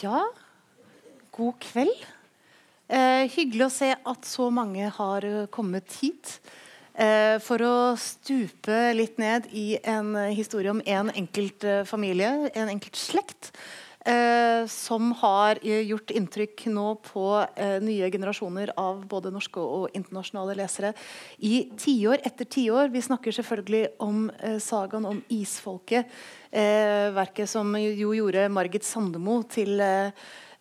Ja, god kveld. Eh, hyggelig å se at så mange har eh, kommet hit. Eh, for å stupe litt ned i en historie om en enkelt eh, familie, en enkelt slekt. Eh, som har eh, gjort inntrykk nå på nye generasjoner av både norske og internasjonale lesere i tiår etter tiår. Vi snakker selvfølgelig om sagaen om isfolket. verket som jo gjorde Margit Sandemo til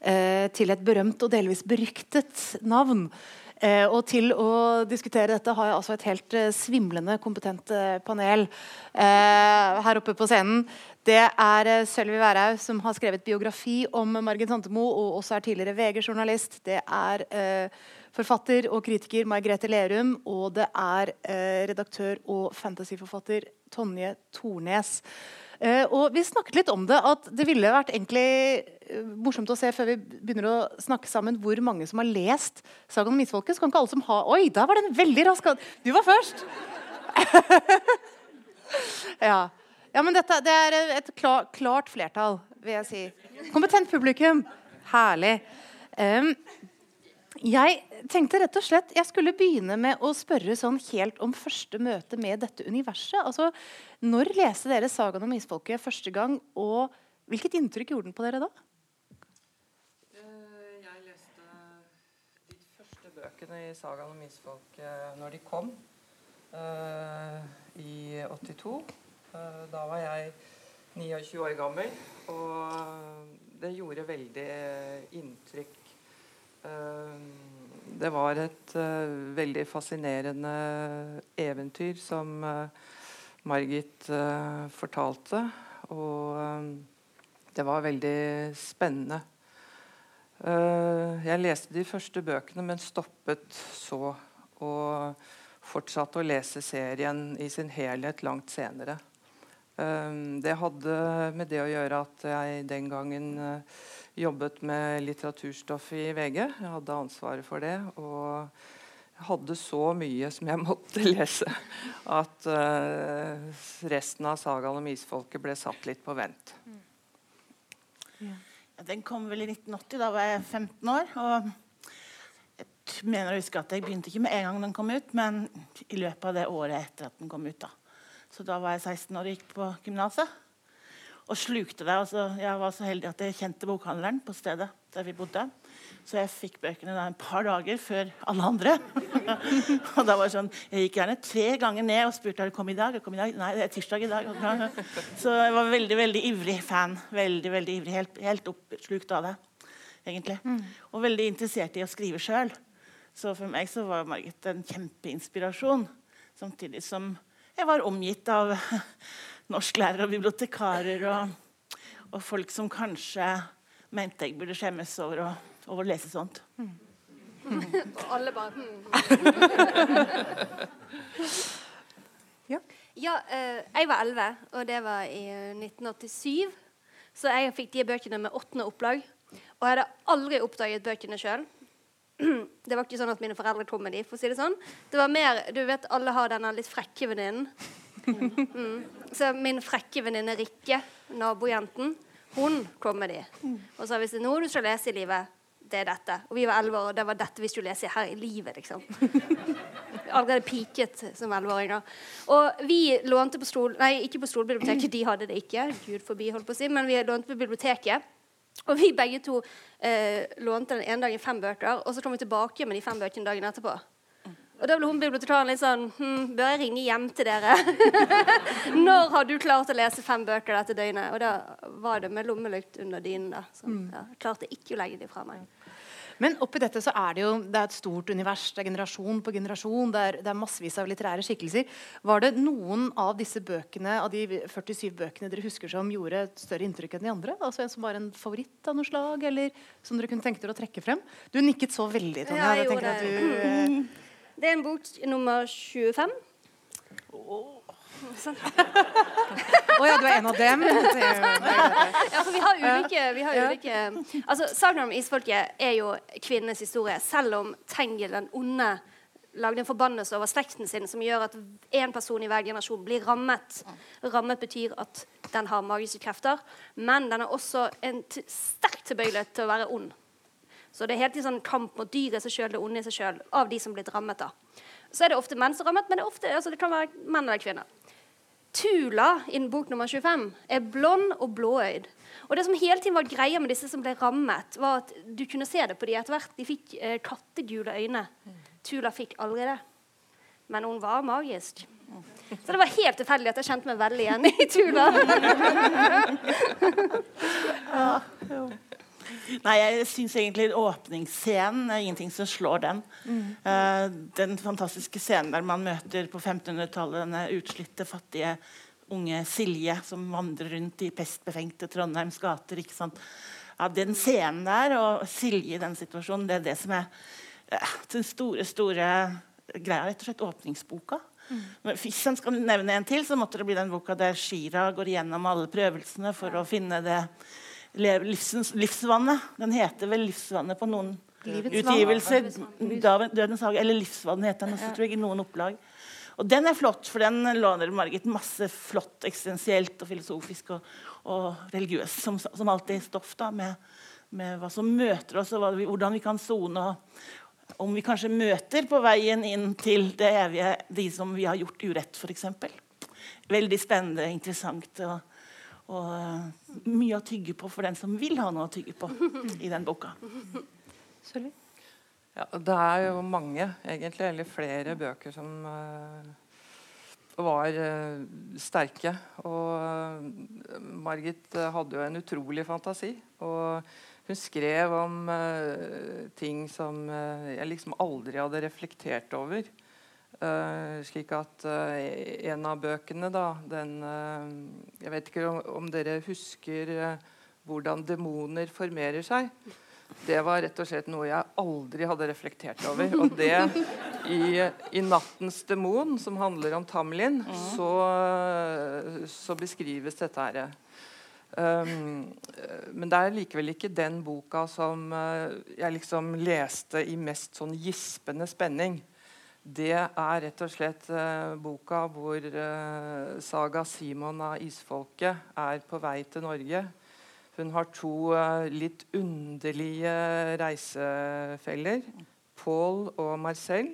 eh, til et berømt og delvis beryktet navn. Eh, og til å diskutere dette har jeg altså et helt eh, svimlende kompetent eh, panel eh, her oppe på scenen. Det er eh, Sølvi Wærhaug som har skrevet biografi om Margit Santemo, og også er tidligere VG-journalist. Det er forfatter og kritiker Margrethe Lerum, og det er redaktør og fantasyforfatter Tonje Tornes. Uh, og Vi snakket litt om det, at det ville vært egentlig uh, morsomt å se før vi begynner å snakke sammen, hvor mange som har lest Sagaen om isfolket. Så kan ikke alle som har Oi, da var den veldig rask! Du var først! ja. Ja. men dette det er et klar, klart flertall, vil jeg si. Kompetent publikum. Herlig. Um, jeg tenkte rett og slett jeg skulle begynne med å spørre sånn helt om første møte med dette universet. Altså, Når leste dere sagaen om isfolket første gang, og hvilket inntrykk gjorde den på dere da? Eh, jeg leste de første bøkene i sagaen om isfolket når de kom, uh, i 82. Uh, da var jeg 29 år gammel, og det gjorde veldig inntrykk Eh, det var et veldig fascinerende eventyr som Margit fortalte. Og det var veldig spennende. jeg leste de første bøkene, men stoppet så. Og fortsatte å lese serien i sin helhet langt senere. Det hadde med det å gjøre at jeg den gangen jobbet med litteraturstoff i VG. Jeg hadde ansvaret for det. Og jeg hadde så mye som jeg måtte lese, at uh, resten av sagaen om isfolket ble satt litt på vent. Mm. Ja. Den kom vel i 1980. Da var jeg 15 år. og jeg mener å huske at jeg begynte ikke med en gang den kom ut, men i løpet av det året etter at den kom ut. da. Så da var jeg 16 år og gikk på gymnaset og slukte det. Altså, jeg var så heldig at jeg kjente bokhandleren på stedet der vi bodde. Så jeg fikk bøkene da, en par dager før alle andre. og da var det sånn, Jeg gikk gjerne tre ganger ned og spurte om det kom i dag. Kom i dag. Nei, det er tirsdag i dag. Så jeg var veldig veldig ivrig fan. Veldig, veldig ivrig, Helt, helt oppslukt av det. egentlig. Mm. Og veldig interessert i å skrive sjøl. Så for meg så var Margit en kjempeinspirasjon. Samtidig som jeg var omgitt av norsklærere og bibliotekarer og, og, folk som kanskje mente jeg burde skjemmes over å, over å lese sånt. Mm. Mm. Og alle bare mm. ja. ja eh, jeg var 11, og det var i 1987. Eh, Så jeg fikk de bøkene med åttende opplag. Og jeg hadde aldri oppdaget bøkene sjøl. Det var ikke sånn at mine foreldre kom med de, for å si det sånn. Det var mer, du vet, Alle har denne litt frekke venninnen Mm. Så min frekke venninne Rikke, nabojenten, hun kom med de. Og sa hvis det er noe du skal lese i livet, det er dette. Og vi var elleve år, og det var dette vi skulle lese her i livet. liksom. Allerede piket som elleveåringer. Og vi lånte på stol... Nei, ikke på stolbiblioteket, de hadde det ikke. Gud forbi, holdt på å si, Men vi lånte på biblioteket. Og vi begge to eh, lånte den ene dagen fem bøker, og så kom vi tilbake med de fem bøkene dagen etterpå. Og da ble hun bibliotekaren litt sånn hm, Bør jeg ringe hjem til dere? Når har du klart å lese fem bøker dette døgnet? Og da var det med lommelykt under dynen. da. Så jeg ja, klarte ikke å legge de fra meg. Men oppi dette så er det jo det er et stort univers. Det er generasjon på generasjon. Det er, det er massevis av litterære skikkelser. Var det noen av disse bøkene av de 47 bøkene dere husker som gjorde et større inntrykk enn de andre? Altså En som var en favoritt av noe slag, eller som dere kunne tenke dere å trekke frem? Du nikket så veldig, Tonje. Ja, jeg, jeg tenker at du... Eh, det er en bok nummer 25. Oh. Oh ja, du er en av dem? ja, for vi har ulike, vi har ulike Altså, Sagnet om isfolket er jo kvinnenes historie. Selv om Tengel, den onde lagde en forbannelse over slekten sin som gjør at én person i hver generasjon blir rammet. Rammet betyr at den har magiske krefter, men den er også en sterk tilbøyelighet til å være ond. Så det er helt en sånn kamp mot dyret i seg sjøl, det onde i seg sjøl, av de som blir rammet. da. Så er det ofte menn som rammet, men det, ofte, altså det kan være menn eller kvinner. Tula innen bok nummer 25 er blond og blåøyd. Og det som hele tiden var greia med disse som ble rammet, var at du kunne se det på dem etter hvert. De fikk eh, kattegule øyne. Tula fikk aldri det. Men hun var magisk. Så det var helt tilfeldig at jeg kjente meg veldig igjen i Tula. ja, Nei, jeg syns egentlig åpningsscenen er ingenting som slår den. Mm. Uh, den fantastiske scenen der man møter på 1500-tallet denne utslitte, fattige unge Silje som vandrer rundt i pestbefengte Trondheims gater. ikke sant? Ja, Den scenen der og Silje i den situasjonen, det er det som er uh, den store, store greia. Rett og slett åpningsboka. Mm. Hvis jeg skal nevne en til, så måtte det bli den boka der Shira går igjennom alle prøvelsene for å finne det livsens, livsvannet. Den heter vel 'Livsvannet' på noen utgivelser. Dødens hage, eller 'Livsvannet' heter den også, tror jeg, i noen opplag. Og den er flott, for den låner Margit masse flott eksistensielt og filosofisk og, og religiøst, som, som, alltid stoff da, med, med, hva som møter oss, og vi, hvordan vi kan sone. Om vi kanskje møter på veien inn til det evige de som vi har gjort urett, f.eks. Veldig spennende, interessant. og og uh, mye å tygge på for den som vil ha noe å tygge på i den boka. Ja, det er jo mange, egentlig, eller flere bøker som uh, var uh, sterke. Og Margit hadde jo en utrolig fantasi. Og hun skrev om ting som jeg liksom aldri hadde reflektert over. Uh, slik at uh, en av bøkene, da, den uh, Jeg vet ikke om, dere husker hvordan demoner formerer seg. Det var rett og slett noe jeg aldri hadde reflektert over. Og det i, i 'Nattens demon', som handler om Tamlin, så, så, beskrives dette her. Um, men det er likevel ikke den boka som jeg liksom leste i mest sånn gispende spenning det er rett og slett eh, boka hvor eh, Saga Simon av isfolket er på vei til Norge. Hun har to eh, litt underlige reisefeller. Paul og Marcel.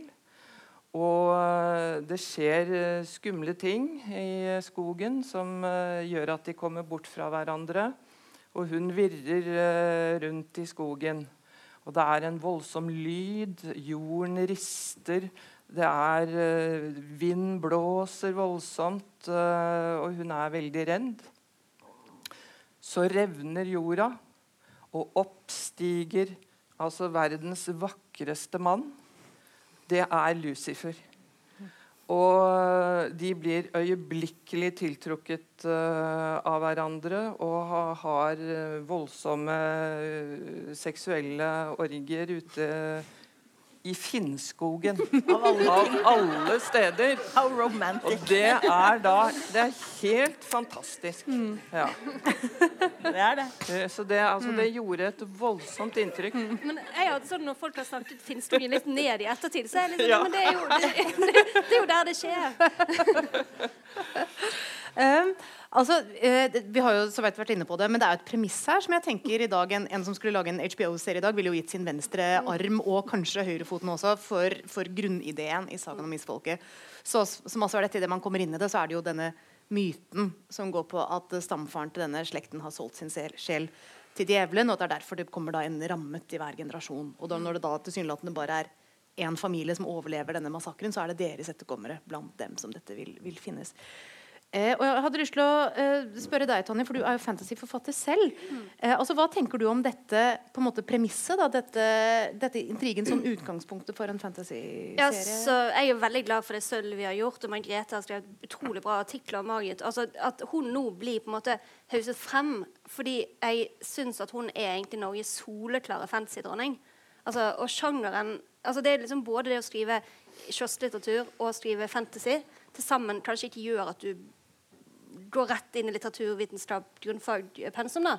Og det skjer skumle ting i skogen som gjør at de kommer bort fra hverandre. Og hun virrer rundt i skogen. Og det er en voldsom lyd. Jorden rister. Det er uh, Vind blåser voldsomt, uh, og hun er veldig redd. Så revner jorda, og oppstiger altså verdens vakreste mann. Det er Lucifer. Og eh, de blir øyeblikkelig tiltrukket uh, av hverandre og ha, har voldsomme seksuelle orgier ute i Finnskogen. Av alle, av alle steder. Og det er da Det er helt fantastisk. Mm. Ja. Det er det. Eh, så det, altså, det, gjorde et voldsomt inntrykk. Mm. Men jeg hadde sånn Når folk har snakket Finnskogen litt ned i ettertid, så er jeg sånn ja. Men det er, jo, det, det, det er jo der det skjer. um, Altså, eh, Vi har jo så vidt vært inne på det, men det er et premiss her som jeg tenker i dag, En, en som skulle lage en HBO-serie i dag, ville jo gitt sin venstre arm og kanskje høyrefoten også for, for grunnideen i sagaen om isfolket. Så, som altså er dette, Idet man kommer inn i det, så er det jo denne myten som går på at stamfaren til denne slekten har solgt sin sjel til djevelen, og at det er derfor det kommer da en rammet i hver generasjon. Og da, når det da tilsynelatende bare er én familie som overlever denne massakren, så er det deres etterkommere blant dem som dette vil, vil finnes. Eh, og jeg hadde lyst til å eh, spørre deg, Tonje, for du er jo fantasyforfatter selv. Eh, altså, hva tenker du om dette på en måte premisset? Da, dette, dette intrigen som utgangspunktet for en fantasyserie? Ja, så jeg er veldig glad for det Sølvi har gjort, og Margrethe har skrevet utrolig bra artikler om Margit. Altså, at hun nå blir på en måte hauset frem fordi jeg syns at hun er egentlig Norges soleklare fantasydronning. Altså, og sjangeren altså, Det er liksom både det å skrive kiosklitteratur og skrive fantasy til sammen kanskje ikke gjør at du går rett inn i litteraturvitenskap, grunnfagpensum. da.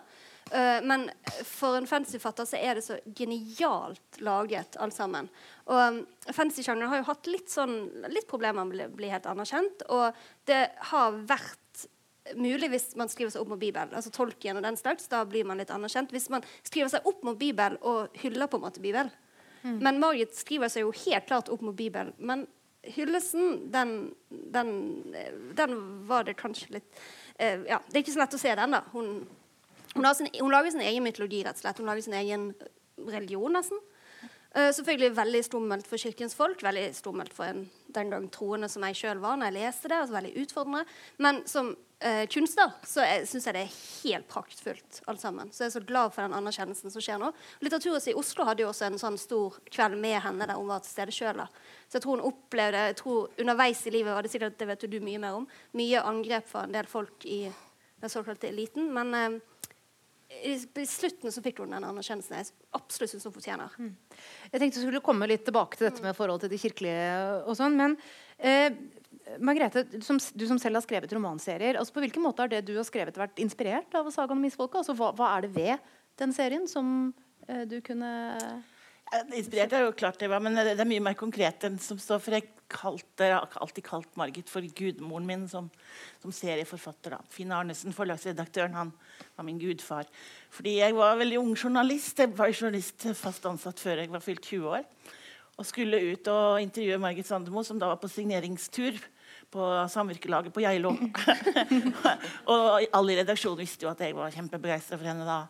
Uh, men for en fancyfatter så er det så genialt laget, alt sammen. Og um, Fantasy-sjangeren har jo hatt litt, sånn, litt problemer med å bli helt anerkjent. Og det har vært mulig hvis man skriver seg opp mot Bibelen. Altså tolken og den slags, da blir man litt anerkjent. Hvis man skriver seg opp mot Bibelen og hyller på en måte Bibelen. Mm. Men Margit skriver seg jo helt klart opp mot Bibelen. Men hyllesten, den, den, den var det kanskje litt uh, Ja, det er ikke så lett å se den, da. Hun hun, sin, hun, lager sin egen mytologi, rett og slett. Hun lager sin egen religion, nesten. Uh, selvfølgelig veldig stummelt for kirkens folk, veldig stummelt for en den gang troende som jeg sjøl var når jeg leste det. altså veldig utfordrende. Men som uh, kunstner så syns jeg det er helt praktfullt, alt sammen. Så jeg er så glad for den anerkjennelsen som skjer nå. Litteraturhuset i Oslo hadde jo også en sånn stor kveld med henne der hun var til stede sjøl. Så jeg tror hun opplevde jeg tror Underveis i livet var det sikkert, det vet du mye mer om, mye angrep fra en del folk i den såkalte eliten. men eh, i slutten så fikk hun den anerkjennelsen jeg absolutt syns hun fortjener. Mm. Jeg tenkte du skulle komme litt tilbake til dette med forhold til de kirkelige. og sånn, men eh, Margrethe, som, du som, selv har skrevet romanserier, altså på hvilken måte har det du har skrevet vært inspirert av sagaen om isfolket? Altså, hva, hva, er det ved den serien som eh, du kunne Inspirert er jo klart det var, men det er mye mer konkret enn som står. For jeg kalte, jeg har alltid kalt Margit for gudmoren min som, som serieforfatter. da. Finn Arnesen, forlagsredaktøren, han var min gudfar. Fordi jeg var veldig ung journalist. Jeg var journalist fast ansatt før jeg var fylt 20 år. Og skulle ut og intervjue Margit Sandemo, som da var på signeringstur på samvirkelaget på Geilo. og alle i redaksjonen visste jo at jeg var kjempebegeistra for henne da.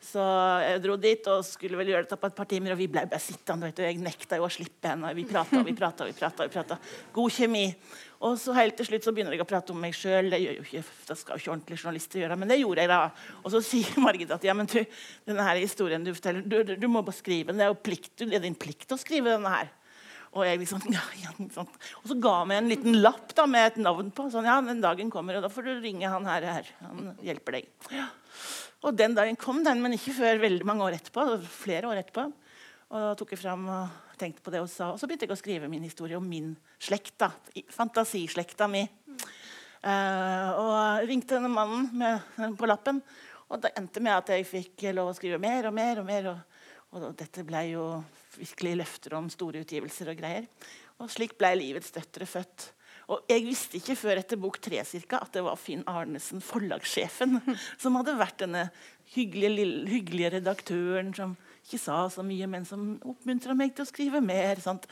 Så jeg dro dit og skulle vel gjøre det på et par timer, og vi ble bare sittende. vet du, Jeg nekta jo å slippe henne. Vi prata og vi prata. Vi prata, vi prata. God kjemi. Og så helt til slutt så begynner jeg å prate om meg sjøl. Det, det, skal jo ikke ordentlige journalister gjøre, men det gjorde jeg da. Og så sier Margit at ja, men du, denne her historien du forteller, du, du, du må bare skrive den. Det er jo plikt, det er din plikt å skrive denne her. Og jeg liksom, ja, ja, sånn. Og så ga han meg en liten lapp da, med et navn på. sånn, ja, den dagen kommer, og da får du ringe han her. her. Han hjelper deg. Ja. Og den dagen kom den, men ikke før veldig mange år etterpå. flere år etterpå. Og da tok jeg fram og tenkte på det og sa, og så begynte jeg å skrive min historie om min slekt. da, Fantasislekta mi. Uh, og ringte denne mannen med, på lappen. Og det endte med at jeg fikk lov å skrive mer og mer. Og mer, og, og dette ble jo virkelig løfter om store utgivelser og greier. Og slik ble livets døtre født. Og jeg visste ikke før etter bok tre cirka, at det var Finn Arnesen, forlagssjefen, som hadde vært denne hyggelige, lille, hyggelige redaktøren som ikke sa så mye, men som oppmuntra meg til å skrive mer. Sant?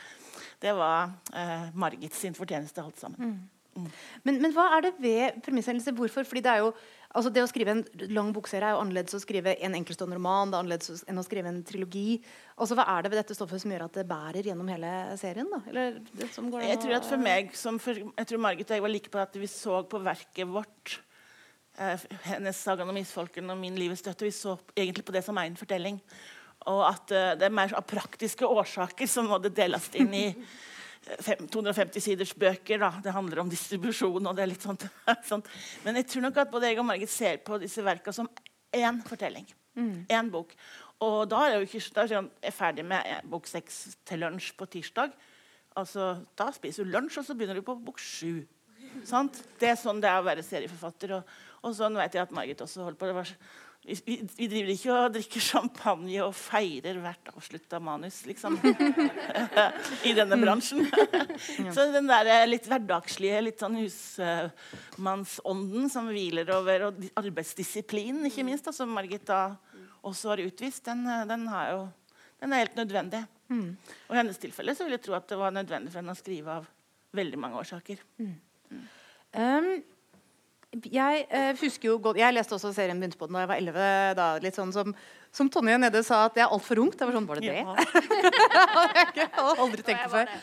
Det var eh, Margit sin fortjeneste, alt sammen. Mm. Mm. Men, men, hva er det ved premisshendelse? Hvorfor? Fordi det er jo Altså det å skrive en lang bokserie er jo annerledes å skrive en enkeltstående roman. det er annerledes enn å skrive en trilogi. Altså Hva er det ved dette stoffet som gjør at det bærer gjennom hele serien? da? Eller, jeg tror at for meg, som for, jeg tror Margit og jeg var like på at vi så på verket vårt eh, hennes 'Sagaen om isfolken' og 'Min livets støtte'. Vi så egentlig på det som en fortelling. Og at eh, det er mer av praktiske årsaker som måtte deles inn i 250 siders bøker. Da. Det handler om distribusjon. og det er litt sånt, sånt. Men jeg tror nok at både jeg og Margit ser på disse verka som én fortelling. Mm. Én bok. Og da er jeg, ikke, da er jeg ferdig med bok seks til lunsj på tirsdag. Altså, da spiser du lunsj, og så begynner du på bok sju. Det er sånn det er å være serieforfatter. Og, og sånn vet jeg at Margit også holder på. Det var vi, vi, driver ikke og drikker champagne og feirer hvert avslutta manus, liksom. I denne mm. bransjen. Så den der eh, litt hverdagslige, litt sånn husmannsånden som hviler over, og arbeidsdisiplinen, ikke minst, da, som da også har utvist, den, eh, den, jo, den er helt nødvendig. Mm. Og I hennes tilfelle så vil jeg tro at det var nødvendig for henne å skrive av veldig mange årsaker. Mm. Um, jeg eh, husker jo godt Jeg leste også serien begynte på den da jeg var 11. Da, litt sånn som, som Tonje nede sa, at jeg er altfor ungt. Det var sånn, var det det? Jeg aldri tenkt det før.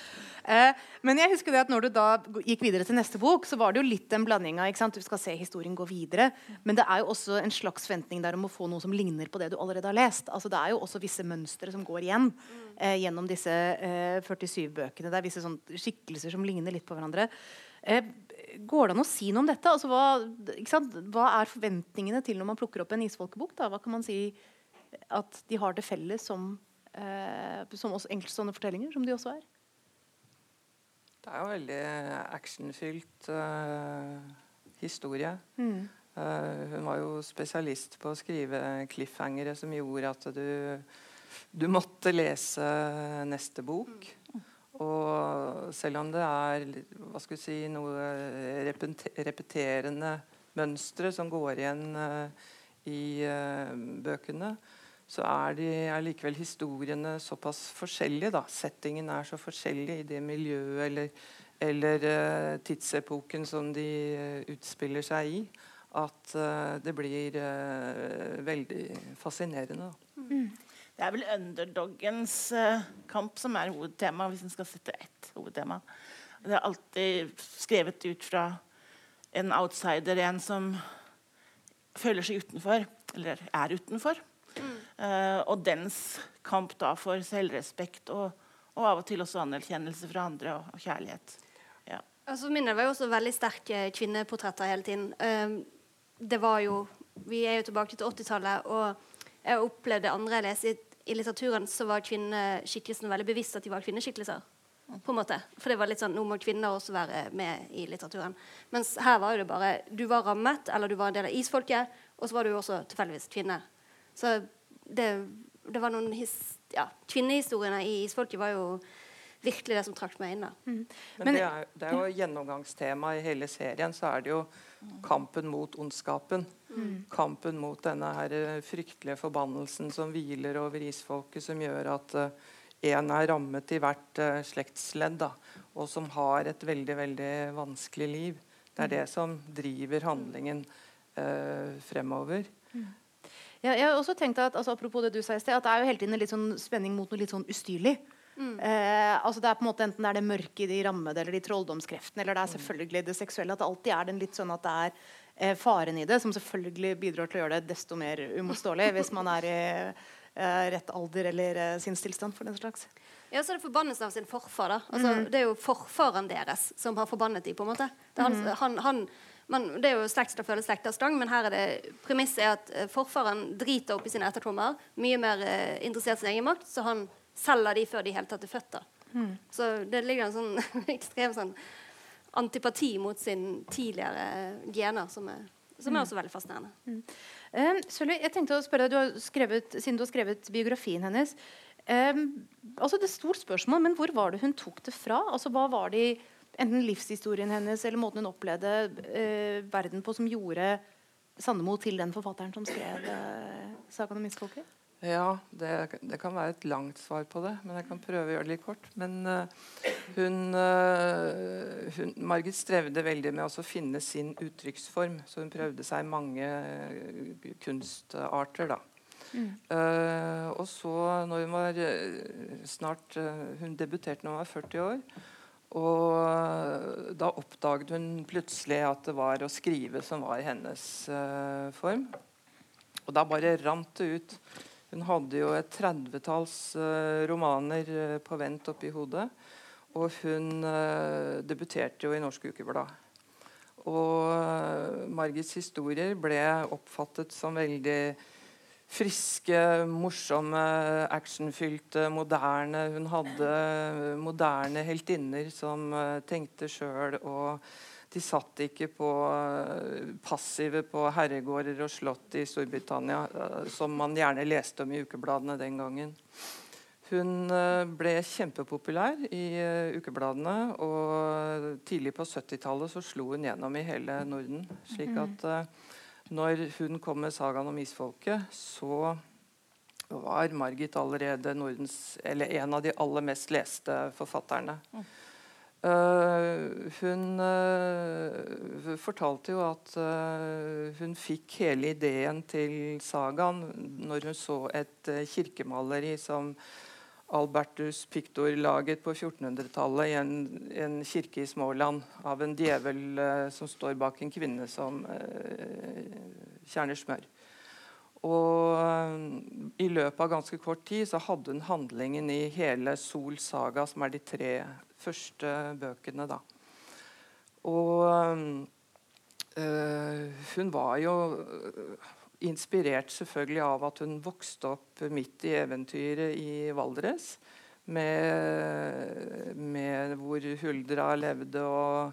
Eh, men jeg husker det at når du da gikk videre til neste bok, så var det jo litt en blanding av Du skal se historien gå videre, men det er jo også en slags forventning der om å få noe som ligner på det du allerede har lest. Altså Det er jo også visse mønstre som går igjen eh, gjennom disse 47 bøkene. Det er visse sånn skikkelser som ligner litt på hverandre. Går det an å si noe om dette? Altså, hva, hva, er forventningene til når man plukker opp en isfolkebok? Da? Hva kan man si at de har til felles som, eh, som enkeltstående fortellinger, som de også er? Det er jo veldig actionfylt uh, historie. Mm. Uh, hun var jo spesialist på å skrive cliffhangere som gjorde at du, du måtte lese neste bok. Og selv om det er hva skal vi si, noe repeterende mønstre som går igjen uh, i uh, bøkene, så er, de, er likevel historiene såpass forskjellige. Da. Settingen er så forskjellig i det miljøet eller, eller uh, tidsepoken som de utspiller seg i, at det blir veldig fascinerende. Mm. Det er vel underdoggens kamp som er hovedtema, hvis en skal sette ett hovedtema. Det er alltid skrevet ut fra en outsider, en som føler seg utenfor, eller er utenfor. Uh, og dens kamp da for selvrespekt og, og, av og til også anerkjennelse fra andre og, og kjærlighet. Ja. Altså, minner var jo også veldig sterke kvinneportretter hele tiden. Uh, det var jo Vi er jo tilbake til 80-tallet, og jeg opplevde andre jeg leste i, litteraturen, så var kvinneskikkelsene veldig bevisst at de var kvinneskikkelser. på en måte. For det var litt sånn, Nå må kvinner også være med i litteraturen. Mens her var jo det bare Du var rammet, eller du var en del av isfolket, og så var du også tilfeldigvis kvinne. Så det, det var noen his, ja, Kvinnehistoriene i Isfolket var jo virkelig det som trakk meg inn. da. Mm. Men, Men det, er, det, er, jo gjennomgangstema i hele serien. Så er det jo kampen mot ondskapen. Mm. Kampen mot denne her eh, fryktelige forbannelsen som hviler over isfolket, som gjør at uh, en er rammet i hvert uh, slektsledd, da, og som har et veldig, veldig vanskelig liv. Det er det som driver handlingen uh, fremover. Mm. Ja, jeg har også tenkt at, altså, Apropos det du sa i sted, at det er jo hele tiden en litt sånn spenning mot noe litt sånn ustyrlig. Mm. Eh, altså det er på en måte Enten det er det mørke i de rammede eller de trolldomskreftene, eller det er selvfølgelig det seksuelle. At det alltid er den litt sånn at det er eh, faren i det, som selvfølgelig bidrar til å gjøre det desto mer umotståelig hvis man er i eh, rett alder eller eh, sinnstilstand for den slags. Ja, så er det forbannelsen av sin forfar. da. Altså, mm. Det er jo forfaren deres som har forbannet dem. på en måte. Han, mm. han, han man, det er jo slekt skal føle slekters stang, men her er det premisset er at uh, forfaren driter opp i sine etterkommere. mye mer eh, interessert i sin egen makt, så han selger de før de helt tatt er født. Mm. Så det ligger en sånn ekstrem sånn antipati mot sin tidligere gener, som er, som er mm. også veldig fascinerende. Mm. Um, Sølvi, jeg tenkte å spørre deg, du har skrevet, Siden du har skrevet biografien hennes um, altså Det er et stort spørsmål, men hvor var det hun tok det fra? Altså, hva var det i enten livshistorien hennes eller måten hun opplevde uh, verden på, som gjorde Sandemo til den forfatteren som skrev uh, 'Sagaen om misfolket'? Ja, det, det, kan være et langt svar på det, men jeg kan prøve å gjøre det litt kort. Men uh, hun, uh, hun, Margit strevde veldig med å finne sin uttrykksform, så hun prøvde seg mange uh, kunstarter. da. Mm. Uh, og så, når hun var snart Hun debuterte når hun var 40 år. Og eh, da oppdaget hun plutselig at det var å skrive som var hennes form. Og da bare rant det ut. Hun hadde jo et tredvetalls uh, romaner uh, på vent oppi hodet. Og hun debuterte jo i Norsk Ukeblad. Og Margits historier ble oppfattet som veldig friske, morsomme, actionfylte, moderne. Hun hadde moderne heltinner som tenkte sjøl. Og de satt ikke på, uh, passive på herregårder og slott i Storbritannia, uh, som man gjerne leste om i ukebladene den gangen. Hun ble kjempepopulær i ukebladene, og tidlig på 70-tallet så slo hun gjennom i hele Norden. slik mhm. at når hun kom med sagaen om isfolket, så var Margit allerede Nordens, en av de aller mest leste forfatterne. Uh, hun uh, fortalte jo at uh, hun fikk hele ideen til sagaen når hun så et kirkemaleri som Albertus Pictor laget på 1400-tallet i en, en, kirke i Småland av en djevel som står bak en kvinne som kjerner smør. Og I løpet av ganske kort tid så hadde hun handlingen i hele Sol saga, som er de tre første bøkene. da. Og hun var jo inspirert selvfølgelig av at hun vokste opp midt i eventyret i Valdres. Med, med hvor Huldra levde, og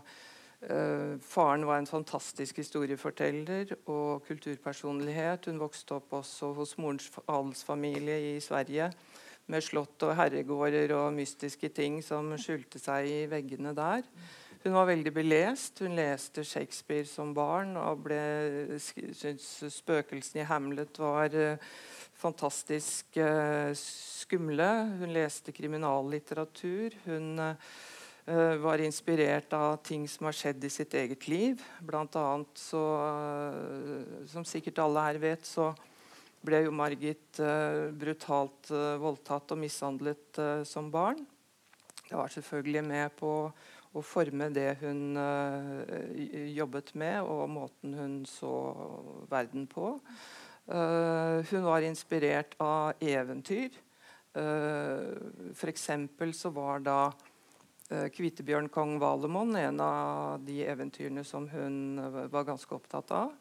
faren var en fantastisk historieforteller og kulturpersonlighet. Hun vokste opp også hos morens adelsfamilie i Sverige med slott og herregårder og mystiske ting som skjulte seg i veggene der. Hun var veldig belest. Hun leste Shakespeare som barn og ble syntes spøkelsene i Hamlet var uh, fantastisk uh, skumle. Hun leste kriminallitteratur. Hun var inspirert av ting som har skjedd i sitt eget liv. Blant annet så, uh, som sikkert alle her vet, så ble jo Margit uh, brutalt voldtatt og mishandlet som barn. Det var selvfølgelig med på å forme det hun jobbet med, og måten hun så verden på. hun var inspirert av eventyr. Uh, F.eks. så var da Eh, Kvitebjørn kong Valemon, en av de eventyrene som hun eh, var ganske opptatt av.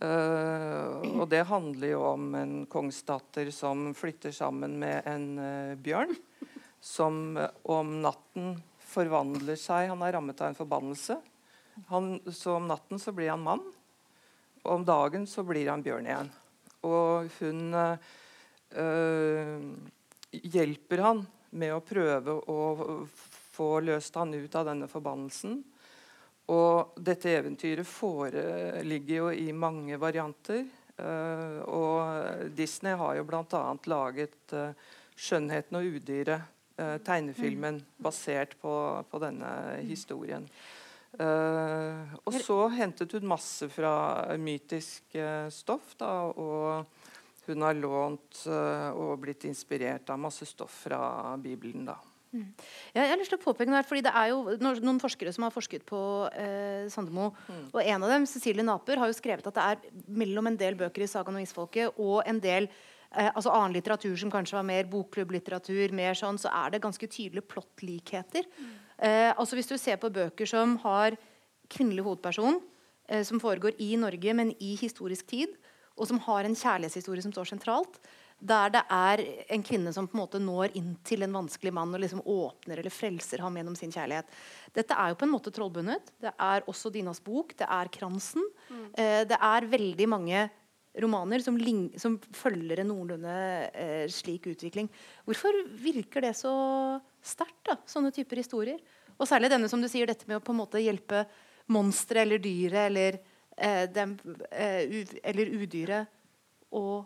Uh, og det handler jo om en kongsdatter som flytter sammen med en bjørn. Som om natten forvandler seg Han er rammet av en forbannelse. Han, så om natten så blir han mann, og om dagen så blir han bjørn igjen. Og hun hjelper han med å prøve å få løst han ut av denne forbannelsen. Og dette eventyret foreligger jo i mange varianter. Uh, og Disney har jo bl.a. laget uh, 'Skjønnheten og udyret', uh, tegnefilmen mm. basert på, på denne historien. og så hentet hun masse fra mytisk stoff. Da, og hun har lånt og blitt inspirert av masse stoff fra Bibelen. da. Mm. Ja, jeg har lyst til å påpeke noe fordi Det er jo noen forskere som har forsket på eh, Sandemo. Mm. og En av dem, Cecilie Naper, har jo skrevet at det er mellom en del bøker i Sagaen og Isfolket og en del eh, altså annen litteratur som kanskje var mer bokklubblitteratur, mer sånn, så er det ganske tydelige plottlikheter. Mm. Eh, altså Hvis du ser på bøker som har kvinnelig hovedperson, eh, som foregår i Norge, men i historisk tid, og som har en kjærlighetshistorie som står sentralt, der det er en kvinne som på en måte når inn til en vanskelig mann og liksom åpner eller frelser ham gjennom sin kjærlighet. Dette er jo på en måte trollbundet. Det er også Dinas bok. Det er Kransen. Mm. Eh, det er veldig mange romaner som, som følger en noenlunde eh, slik utvikling. Hvorfor virker det så sterkt, sånne typer historier? Og særlig denne som du sier, dette med å på en måte hjelpe monsteret eller dyret eller, eh, dem, eh, eller udyret og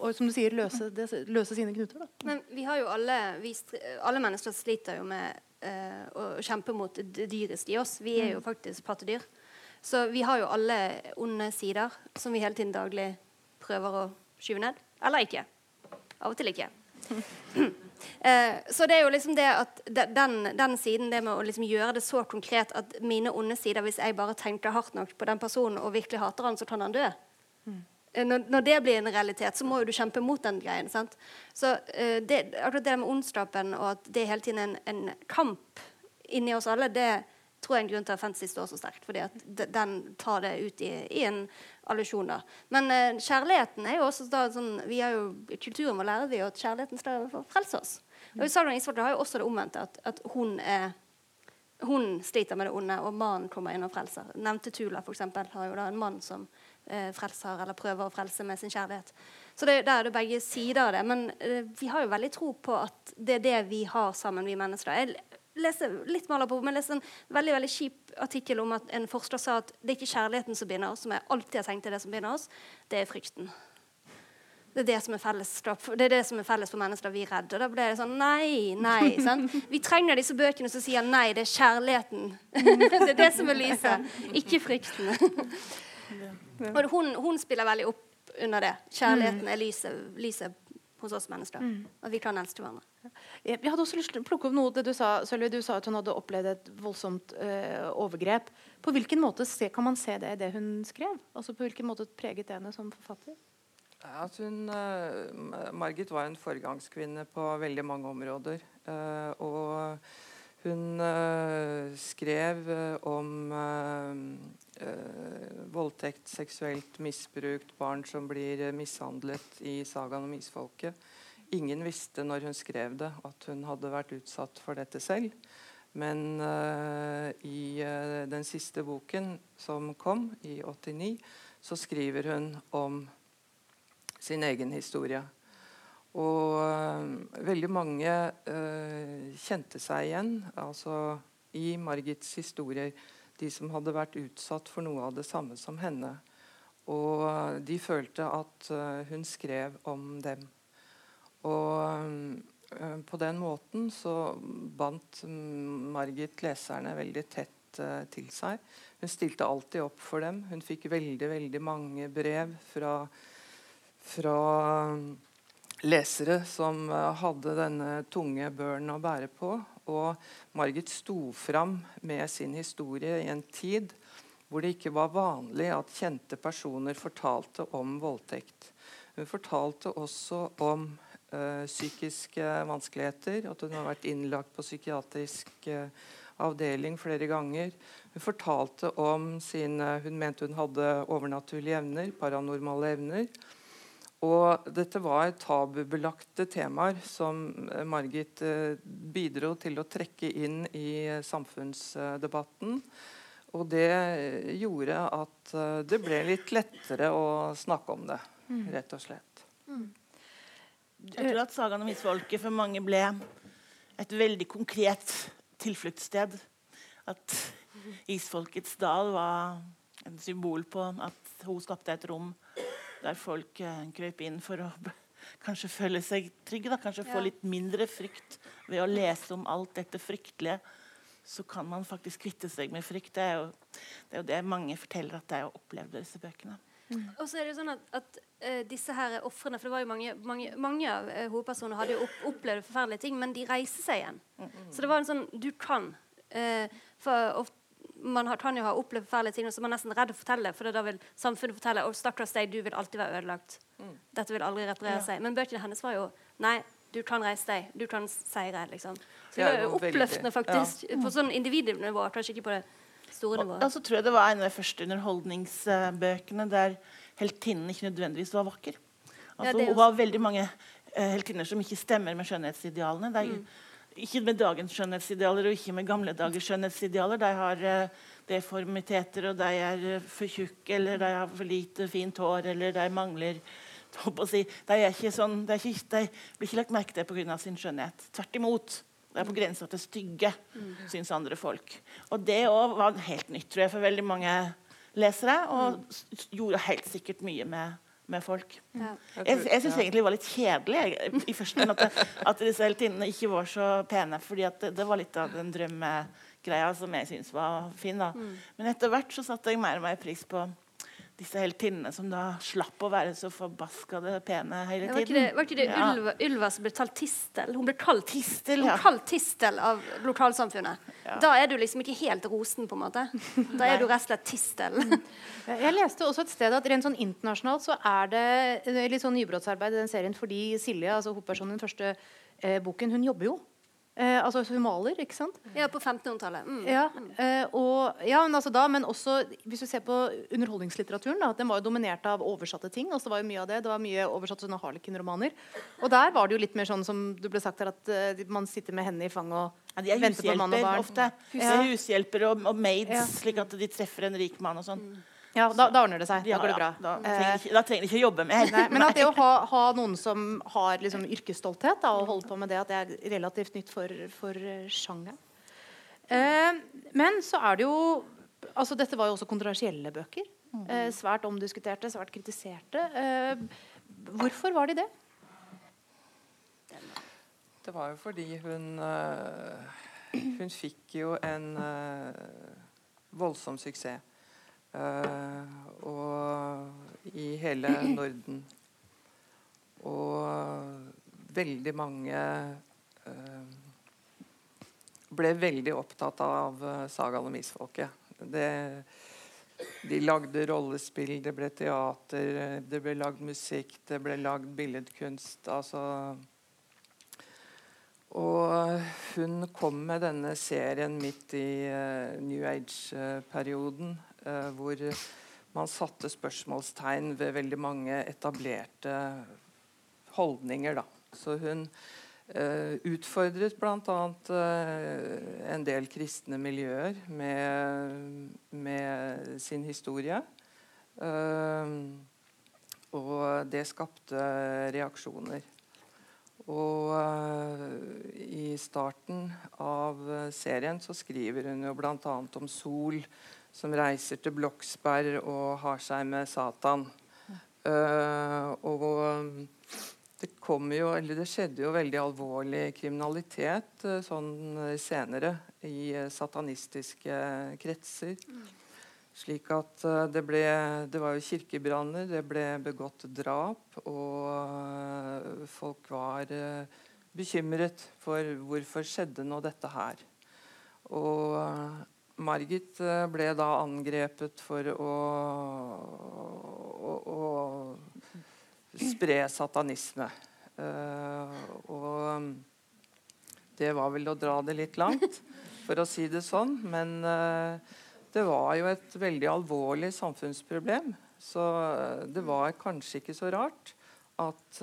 og, som du sier, løse, det, løse sine knuter. Da. Men vi har jo alle, vi, alle mennesker sliter jo med uh, å kjempe mot det dyreste i oss. Vi er jo mm. faktisk pattedyr. Så vi har jo alle onde sider som vi hele tiden daglig prøver å skyve ned. Eller ikke. Av og til ikke. uh, så det er jo liksom det at den, den siden, det med å liksom gjøre det så konkret at mine onde sider Hvis jeg bare tenker hardt nok på den personen og virkelig hater han, så kan han dø. Eh, når, det blir en realitet, så må jo du kjempe mot den greien. Sant? Så uh, det, akkurat det med ondskapen og at det er hele tiden en, en, kamp inni oss alle, det tror jeg er en grunn til at fantasy står så sterkt. fordi at den tar det ut i, i en allusjon. da. Men uh, kjærligheten er jo også da, sånn, vi har jo, Kulturen vår lærer vi jo at kjærligheten skal frelse oss. Og i Sagan Isvold har jo også det omvendte, at, at hun er hun sliter med det onde, og mannen kommer inn og frelser. Nevnte Tula for eksempel, har jo da en mann som eh, frelser, eller prøver å frelse med sin kjærlighet. Så det, Der er det begge sider av det. Men eh, vi har jo veldig tro på at det er det vi har sammen, vi mennesker. Jeg leser litt maler på, men leste en veldig veldig kjip artikkel om at en forsker sa at det er ikke kjærligheten som binder oss, som jeg alltid har tenkt er det som binder oss, det er frykten. Det er det som er felles, det er det som er felles for mennesker vi er redde. Da blir det sånn Nei, nei. Sant? Vi trenger disse bøkene som sier nei. Det er kjærligheten. det er det som er lyset, ikke frykten. Og hun, hun, spiller veldig opp under det. Kjærligheten mm. er lyset, lyse hos oss mennesker. Mm. At vi kan elske hverandre. Jeg hadde også lyst til å plukke opp noe det du sa, Sølvi. Du sa at hun hadde opplevd et voldsomt øh, overgrep. På hvilken måte se, kan man se det i det hun skrev? Altså På hvilken måte preget det henne som forfatter? At hun, uh, Margit var en foregangskvinne på veldig mange områder. Uh, og hun skrev om eh, voldtekt, seksuelt misbrukt, barn som blir eh, mishandlet i sagaen om isfolket. Ingen visste når hun skrev det, at hun hadde vært utsatt for dette selv. Men uh, i den siste boken som kom, i 89, så skriver hun om sin egen historie. Og uh, veldig mange kjente seg igjen altså i Margits historier. De som hadde vært utsatt for noe av det samme som henne. Og de følte at hun skrev om dem. Og på den måten så bandt Margit leserne veldig tett til seg. Hun stilte alltid opp for dem. Hun fikk veldig, veldig mange brev fra, fra lesere som uh, hadde denne tunge børen å bære på. Og Margit sto fram med sin historie i en tid hvor det ikke var vanlig at kjente personer fortalte om voldtekt. Hun fortalte også om ø, psykiske vanskeligheter. At hun har vært innlagt på psykiatrisk ø, avdeling flere ganger. Hun fortalte om sine Hun mente hun hadde overnaturlige evner, paranormale evner. Og dette var tabubelagte temaer som eh, Margit uh, bidro til å trekke inn i samfunnsdebatten. Og det gjorde at det ble litt lettere å snakke om det, mm. rett og slett. Mm. Jeg tror at sagaen om isfolket for mange ble et veldig konkret tilfluktssted. At isfolkets dal var en symbol på at hun skapte et rom der folk eh, krøp inn for å kanskje føle seg trygge. Da. Kanskje få litt mindre frykt ved å lese om alt dette fryktelige. Så kan man faktisk kvitte seg med frykt. Det er jo det, er jo det mange forteller at de har opplevd disse bøkene. Mm. Og så er det jo sånn at, at uh, disse her ofrene For det var jo mange, mange, mange av uh, hovedpersonene hadde jo opp, opplevd forferdelige ting, men de reiser seg igjen. Mm, mm. Så det var en sånn Du kan. Uh, for ofte man har, kan jo ha opplevd forferdelige ting, og så er man nesten redd å fortelle, for da vil samfunnet fortelle oh, stakkars deg, du vil alltid være ødelagt. Mm. Dette vil aldri reparere ja. seg. Men bøkene hennes var jo Nei, du kan reise deg. Du kan seire. liksom. Så det er jo oppløftende, faktisk. Ja. På sånn individnivå, kanskje ikke på det store nivået. Og så tror jeg det var en av de første underholdningsbøkene der heltinnen ikke nødvendigvis var vakker. Altså, ja, hun var veldig mange uh, heltinner som ikke stemmer med skjønnhetsidealene. Det er, mm. Ikke med dagens skjønnhetsidealer og ikke med gamle dagers skjønnhetsidealer. De har uh, deformiteter, og de er uh, for tjukke, eller de har for lite fint hår, eller de mangler si. de, er ikke sånn, de, er ikke, de blir ikke lagt merke til pga. sin skjønnhet. Tvert imot. Det er på grensa til stygge, mm. syns andre folk. Og det òg var helt nytt tror jeg, for veldig mange lesere, og gjorde helt sikkert mye med, med folk. Ja. Jeg, jeg syns egentlig det var litt kjedelig jeg, i første at, at disse heltinnene ikke var så pene. fordi det, det, var litt av den drømmegreia som jeg syns var fin. da. Mm. Men etter hvert så satte jeg mer og mer pris på disse heltinnene som da slapp å være så forbaskede pene hele tiden. Var ikke det, var ikke det ja. Ylva, Ylva, som ble kalt Tistel? Hun ble kalt Tistel, ja. kalt tistel av lokalsamfunnet. Ja. Da er du liksom ikke helt rosen, på en måte. Da er du rett og slett Tistel. Jeg leste også et sted at rent sånn internasjonalt så er det litt sånn nybrottsarbeid i den serien fordi Silje, altså hovedpersonen i den første eh, boken, hun jobber jo Eh, altså hun maler, ikke sant? Ja, på 1500-tallet. Mm. Ja, eh, ja, men, altså da, men også hvis du ser på underholdningslitteraturen, da, den var jo dominert av oversatte ting. altså Det var jo mye av det, det var mye oversatte sånne Harlekin-romaner. Og der var det jo litt mer sånn som du ble sagt her, at uh, man sitter med hendene i fanget og ja, de er venter på mann og barn. Ofte. Hus, ja. Hushjelper og, og maids, slik at de treffer en rik mann og sånn. Mm. Ja, da, da, ordner det seg. Da går det bra. Da, trenger ikke, da trenger de ikke å jobbe mer. Nei, men at det å ha, ha noen som har liksom yrkesstolthet da, og holde på med det, at det er relativt nytt for, for sjangeren. Eh, men så er det jo altså Dette var jo også kontroversielle bøker. Mm. Eh, svært omdiskuterte, svært kritiserte. Eh, hvorfor var de det? Det var jo fordi hun uh, Hun fikk jo en uh, voldsom suksess. Uh, og i hele Norden. Og veldig mange uh, ble veldig opptatt av uh, sagaen om isfolket. Det, de lagde rollespill, det ble teater, det ble lagd musikk, det ble lagd billedkunst. Altså og hun kom med denne serien midt i uh, New Age-perioden. Uh, hvor man satte spørsmålstegn ved veldig mange etablerte holdninger. Da. Så hun Uh, utfordret bl.a. Uh, en del kristne miljøer med, med sin historie. Uh, og det skapte reaksjoner. Og uh, i starten av serien så skriver hun jo bl.a. om Sol som reiser til Bloksberg og har seg med Satan. Uh, og det, jo, det, skjedde jo veldig alvorlig kriminalitet uh, sånn senere i satanistiske kretser. Slik at det ble Det var jo kirkebranner, det ble begått drap, og folk var bekymret for hvorfor skjedde nå dette her. Og Margit eh, ble da angrepet for å, å, å spre satanisme. Uh, og det var vel å dra det litt langt, for å si det sånn. Men uh, det var jo et veldig alvorlig samfunnsproblem. Så det var kanskje ikke så rart at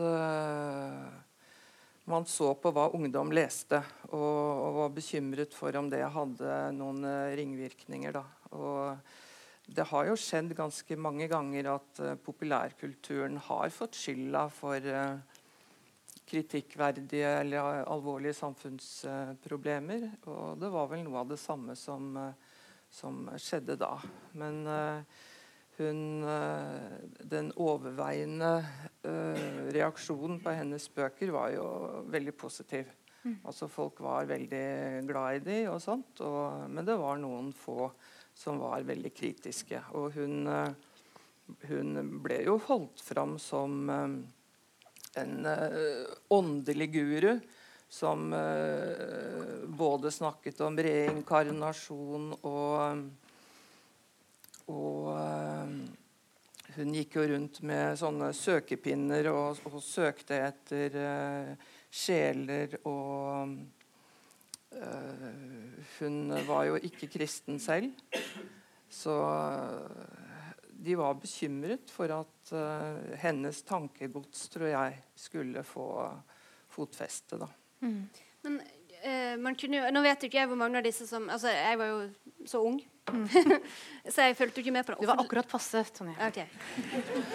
man så på hva ungdom leste, og, og, var bekymret for om det hadde noen uh, ringvirkninger. Da. Og det har jo skjedd ganske mange ganger at uh, populærkulturen har fått skylda for uh, kritikkverdige eller alvorlige samfunnsproblemer. og det var vel noe av det samme som, som skjedde da. Men hun, eh, den overveiende uh, reaksjonen på hennes bøker var jo veldig positiv. Mm. Altså Folk var veldig glad i de og sånt, og, men det var noen få som var veldig kritiske. Og hun, uh, hun ble jo holdt fram som um, en uh, åndelig guru som både snakket om reinkarnasjon og og uh, hun gikk jo rundt med sånne søkepinner og, og søkte etter uh, sjeler og uh, Hun var jo ikke kristen selv. Så de var bekymret for at hennes tankegods, tror jeg, skulle få fotfeste. da. Mm. Men man kunne jo, Nå vet ikke jeg hvor mange av disse som altså Jeg var jo så ung så jeg fulgte ikke med på den Du var akkurat passe, Tonje. Okay.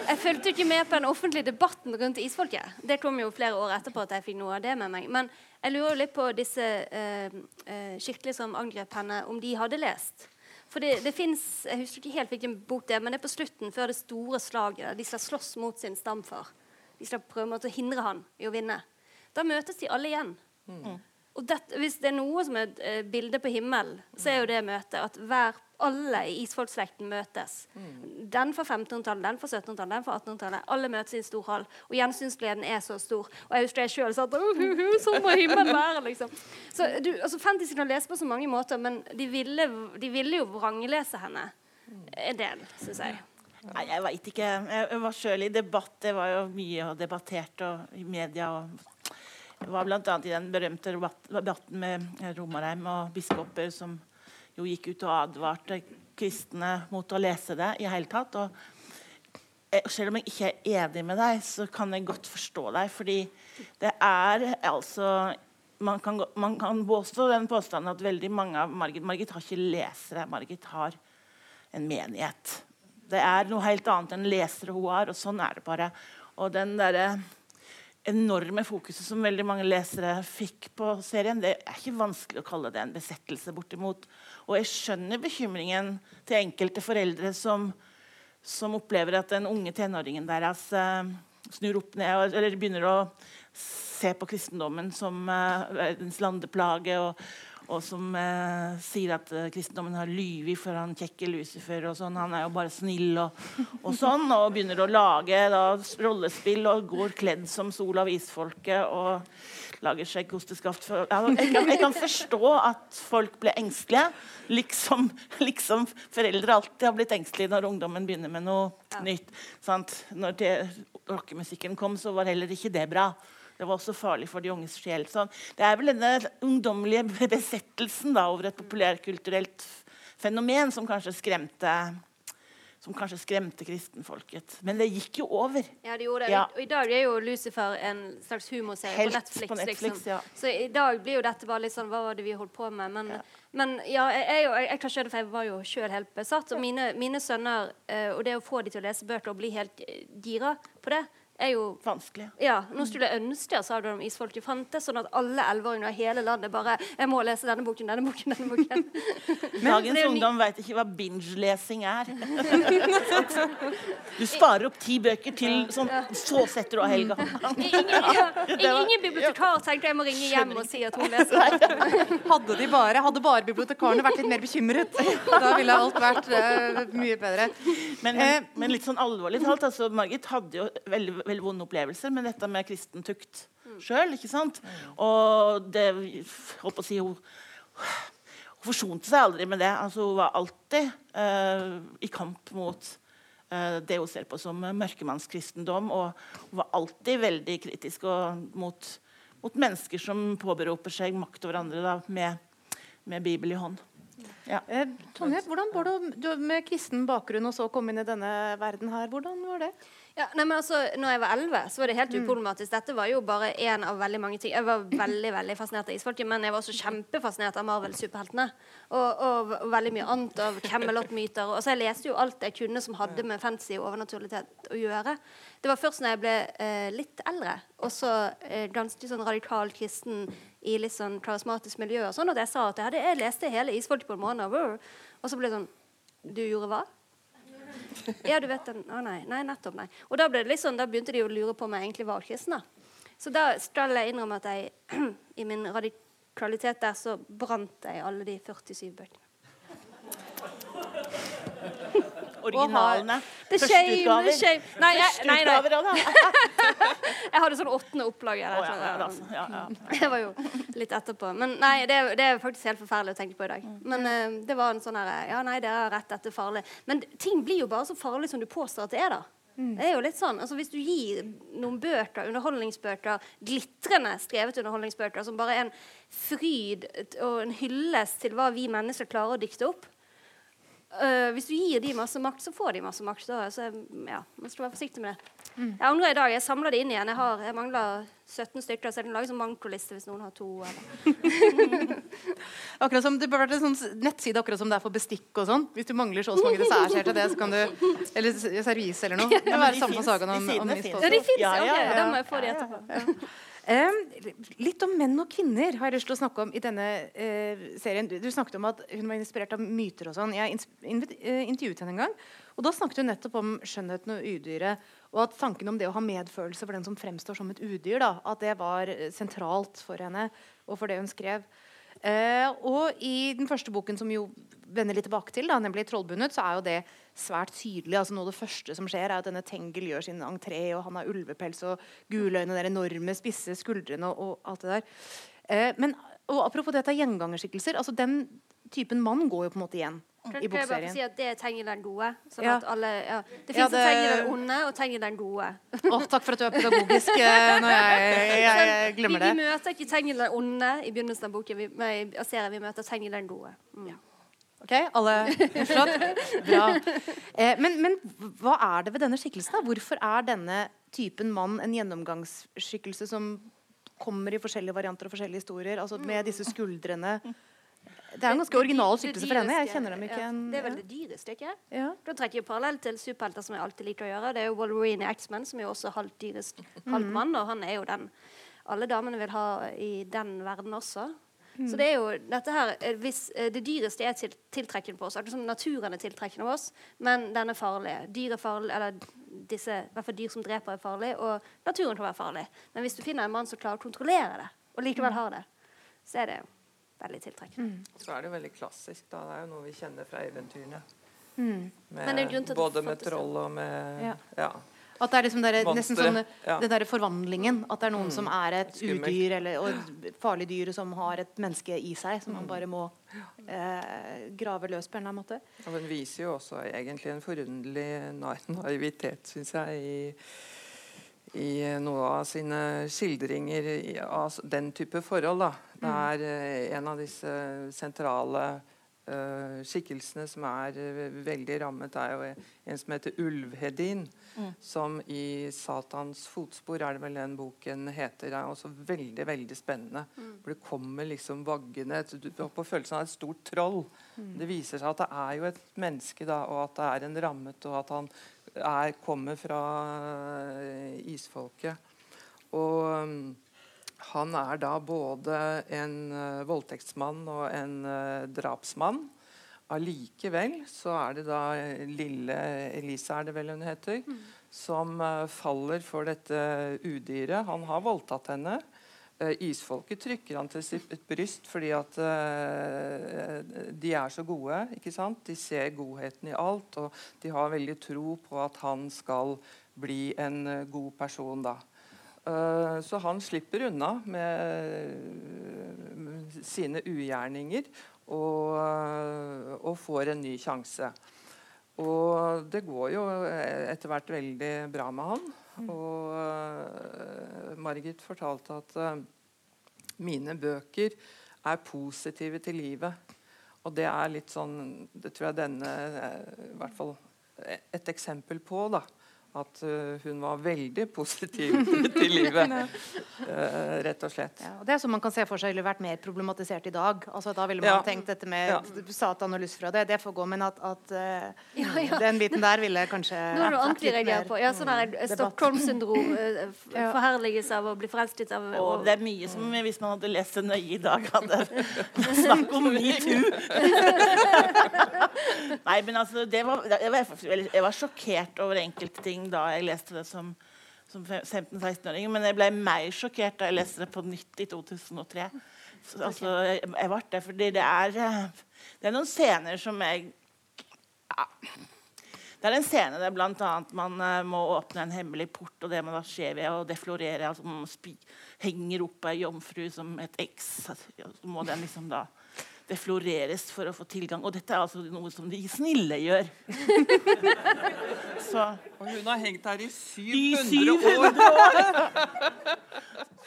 Jeg fulgte ikke med på den offentlige debatten rundt isfolket. Det kom jo flere år etterpå at jeg fikk noe av det med meg. Men jeg lurer jo litt på disse uh, uh, kirkelige som angrep henne, om de hadde lest. For det, det finnes, Jeg husker ikke helt hvilken bok det er, men det er på slutten, før det store slaget. De skal slåss mot sin stamfar. De skal prøve å hindre han i å vinne. Da møtes de alle igjen. Mm. Og det, Hvis det er noe som er et uh, bilde på himmelen, så er jo det møtet at hver, alle i isfolkslekten møtes. Mm. Den fra 1500-tallet, den fra 1700-tallet, den fra 1800-tallet. Alle møtes i en stor hall. Og gjensynsgleden er så stor. Og jeg husker jeg sjøl sa at uh, uh, sånn må himmelen være. liksom. Så du, altså Fantasy kan lese på så mange måter, men de ville, de ville jo vranglese henne en del, syns jeg. Nei, Jeg veit ikke. Jeg var sjøl i debatt. Det var jo mye debattert og i media. og det var bl.a. i den berømte debatten med Romarheim og biskoper som jo gikk ut og advarte kristne mot å lese det i hele tatt. Og selv om jeg ikke er enig med deg, så kan jeg godt forstå deg. Fordi det er altså Man kan, man kan påstå den påstanden at veldig mange av Margit Margit har ikke lesere. Margit har en menighet. Det er noe helt annet enn lesere hun har, og sånn er det bare. Og den der enorme fokuset som veldig mange lesere fikk på serien, det er ikke vanskelig å kalle det en besettelse. bortimot. Og jeg skjønner bekymringen til enkelte foreldre som, som opplever at den unge tenåringen deres uh, snur opp ned eller begynner å se på kristendommen som uh, verdens landeplage. og og som eh, sier at eh, kristendommen har lyvet for han kjekke Lucifer. og sånn, Han er jo bare snill og, og sånn. Og begynner å lage da, rollespill og går kledd som Sol av isfolket. og lager skjeggkosteskaft. Jeg, kan, jeg kan forstå at folk ble engstelige. Liksom, liksom, foreldre alltid har blitt engstelige når ungdommen begynner med noe ja. nytt. Sant? Når rockemusikken kom, så var heller ikke det bra. Det var også farlig for de unges sjel. Så det er vel denne ungdommelige besettelsen da, over et populærkulturelt fenomen som kanskje skremte, som kanskje skremte kristenfolket. Men det gikk jo over. Ja, det gjorde det. Ja. Og i dag er jo Lucifer en slags humorserie på Netflix. på Netflix, liksom. ja. Så i dag blir jo dette bare litt sånn Hva var det vi holdt på med? Men ja, men, ja jeg, jeg, jeg, jeg kan skjønne for jeg var jo sjøl helt besatt. Og mine, mine sønner eh, Og det å få de til å lese bøker og bli helt eh, gira på det, er jo Vanskelig. ja, Nå skulle jeg ønske jeg sa det om isfolket fantes, sånn at alle elleveåringer i hele landet bare 'Jeg må lese denne boken, denne boken, denne boken'. Dagens ungdom veit ikke hva binge-lesing er. du sparer opp ti bøker til sånn, så setter du av helga. Ingen, ja, ingen, bibliotekar tenkte jeg må ringe hjem og si at hun leser. Hadde, de bare, hadde bare bibliotekarene vært litt mer bekymret, da ville alt vært uh, mye bedre. Men, Eh, men, men litt sånn alvorlig talt, altså, Margit hadde jo veldig, veldig vonde opplevelser med dette med kristen tukt sjøl. ikke sant? Og det holdt på å si hun, hun forsonte seg aldri med det. altså Hun var alltid uh, i kamp mot uh, det hun ser på som mørkemannskristendom. Og hun var alltid veldig kritisk og, mot, mot mennesker som påberoper seg makt over andre da, med, med Bibel i hånd. Ja. Eh, Tonje, hvordan var det med kristen bakgrunn og så komme inn i denne verden her? Hvordan var det? Ja, nei, men altså, når jeg var 11, så var det helt uproblematisk. Dette var jo bare én av veldig mange ting. Jeg var veldig veldig fascinert av isfolket, men jeg var også kjempefascinert av Marvel-superheltene. Og, og, og veldig mye annet av Camelot-myter. Og så jeg leste jo alt jeg kunne som hadde med fantasy og overnaturlighet å gjøre. Det var først når jeg ble eh, litt eldre, og så eh, ganske sånn radikal kristen i litt sånn karismatisk miljø, og sånn, at jeg sa at jeg, hadde, jeg leste hele Isfolket på en måned. Og så ble det sånn Du gjorde hva? Ja, du vet den. Å nei, nei, nettopp, nei. Og da, liksom, da begynte de å lure på om jeg egentlig var kristen. Så da skal jeg innrømme at jeg i min radikalitet der så brant jeg alle de 47 bøkene. Originalene. The shame, the Førsteutgaver. shame. Nei, jeg, nei, nei. Jeg hadde sånn åttende opplag. Jeg, oh, ja, ja, ja, ja. Det var jo litt etterpå. Men nei, det, det er faktisk helt forferdelig å tenke på i dag. Men uh, det var en sånn her Ja, nei, dere har rett, dette er farlig. Men ting blir jo bare så farlig som du påstår at det er, da. Det er jo litt sånn, altså Hvis du gir noen bøker, underholdningsbøker, glitrende skrevet underholdningsbøker, som bare er en fryd og en hyllest til hva vi mennesker klarer å dikte opp øh, Hvis du gir de masse makt, så får de masse makt. Da, så ja, man skal være forsiktig med det. Jeg angrer i dag. Jeg samler det inn igjen. Jeg, har, jeg mangler 17 stykker, så jeg kan lage sånn mankoliste hvis noen har to. Eller. Akkurat som Det bør være en sånn nettside akkurat som det er for bestikk og sånn. Hvis du mangler så og så mange desserter til det, så kan du Eller servise servis eller noe. Det må være samme sagaen om, om. Isfolket. Ja, de fins! Ja, ja, ok, ja. Da må jeg få de etterpå. Eh, litt om menn og kvinner har jeg lyst til å snakke om i denne eh, serien. Du, du snakket om at hun var inspirert av myter og sånn. Jeg eh, intervjuet henne en gang. Og da snakket hun nettopp om skjønnheten og udyret. Og at tanken om det å ha medfølelse for den som fremstår som et udyr, da, at det var sentralt for henne og for det hun skrev. Eh, og i den første boken, som jo vender litt tilbake til, da, nemlig 'Trollbundet', så er jo det svært tydelig. altså Noe av det første som skjer, er at denne Tengel gjør sin entré, og han har ulvepels og gule øyne, de enorme, spisse skuldrene og, og alt det der. Eh, men og apropos dette er gjengangerskikkelser. altså Den typen mann går jo på en måte igjen Kan jeg bare si at det er Tengel den gode? Sånn Ja. at alle, ja. Det Ja, fins det- Tengel den onde og Tengel den gode. Oh, takk for at du er pedagogisk eh, når jeg, jeg, jeg glemmer det. vi møter ikke Tengel den onde i begynnelsen av boken. Vi, serien, vi møter Tengel den gode. Mm. Ok, alle forstått? Bra. Eh, men, men hva er det ved denne skikkelsen? da? Hvorfor er denne typen mann en gjennomgangsskikkelse som kommer i forskjellige varianter og forskjellige historier? Altså med disse skuldrene. Det er en ganske original skikkelse for henne. Jeg kjenner dem ikke ja. Det er vel det dyreste, ikke ja. Da trekker jeg parallell til superhelter, som jeg alltid liker å gjøre. Det er jo Wolverine i X-Men, som er jo også halvt dyrest, halvt mann. Og han er jo den alle damene vil ha i den verden også. Så det er jo dette her eh, hvis, eh, Det dyreste er til, tiltrekkende på oss. Akkurat som naturen er tiltrekkende på oss, men den er farlig. Dyr er farlig, eller disse, i hvert fall dyr som dreper, er farlig, og naturen kan være farlig. Men hvis du finner en mann som klarer å kontrollere det, og likevel har det, så er det jo veldig tiltrekkende. Så er det jo veldig klassisk. da. Det er jo noe vi kjenner fra eventyrene. Mm. Med, Men det er en grunn til at det både med troll og med Ja. ja. At det er liksom der, nesten sånn, ja. den der forvandlingen. At det er noen som er et Skummelt. udyr eller, og et farlig dyr som har et menneske i seg, som man bare må eh, grave løs på en eller annen måte. Ja, den viser jo også egentlig en forunderlig na- naivitet, syns jeg, i, i noe av sine skildringer av den type forhold. da. Det er eh, en av disse sentrale skikkelsene som er uh, veldig rammet, er jo en som heter Ulvhedin. Mm. Som i 'Satans fotspor' er det vel den boken heter. Det er også veldig veldig spennende. Mm. For det kommer liksom vaggende Du får på følelsen av et stort troll. Mm. Det viser seg at det er jo et menneske, da, og at det er en rammet, og at han er, kommer fra uh, isfolket. Og um, han er da både en uh, voldtektsmann og en uh, drapsmann. Allikevel så er det da lille Elisa, er det vel hun heter, mm. som faller for dette udyret. Han har voldtatt henne. isfolket trykker han til sitt bryst fordi at de er så gode. ikke sant? De ser godheten i alt, og de har veldig tro på at han skal bli en god person. da. Eh, så han slipper unna med sine ugjerninger og, eh, og får en ny sjanse. Og det går jo etter hvert veldig bra med han. Mm. Og Margit fortalte at mine bøker er positive til livet. Og det er litt sånn Det tror jeg denne i hvert fall et eksempel på. da at uh, hun var veldig positiv til livet. uh, rett og slett. Ja, og det er som man kan se for seg ville vært mer problematisert i dag. Altså, da ville man ja. tenkt dette med ja. Satan og lysfrø, det, det får gå. Men at, at uh, den biten der ville kanskje Nå har du antireagert på. Ja, sånn her, Stockholm-syndrom. forherligelse av å bli forelsket av og, Det er mye som hvis man hadde lest det nøye i dag, hadde snakk om metoo. Nei, men altså, det var, jeg, var, jeg var sjokkert over enkelte ting ting da jeg leste det som, som 15-16-åring, men jeg ble mer sjokkert da jeg leste det på nytt i 2003. Så, altså, jeg, jeg ble det fordi det er, det er noen scener som jeg ja. Det er en scene der blant annet man uh, må åpne en hemmelig port, og det må da skje ved å deflorere. altså Man henger opp ei jomfru som et eks. Så må den liksom da det floreres for å få tilgang. Og dette er altså noe som de snille gjør. Så. Og hun har hengt her i 700, I 700 år!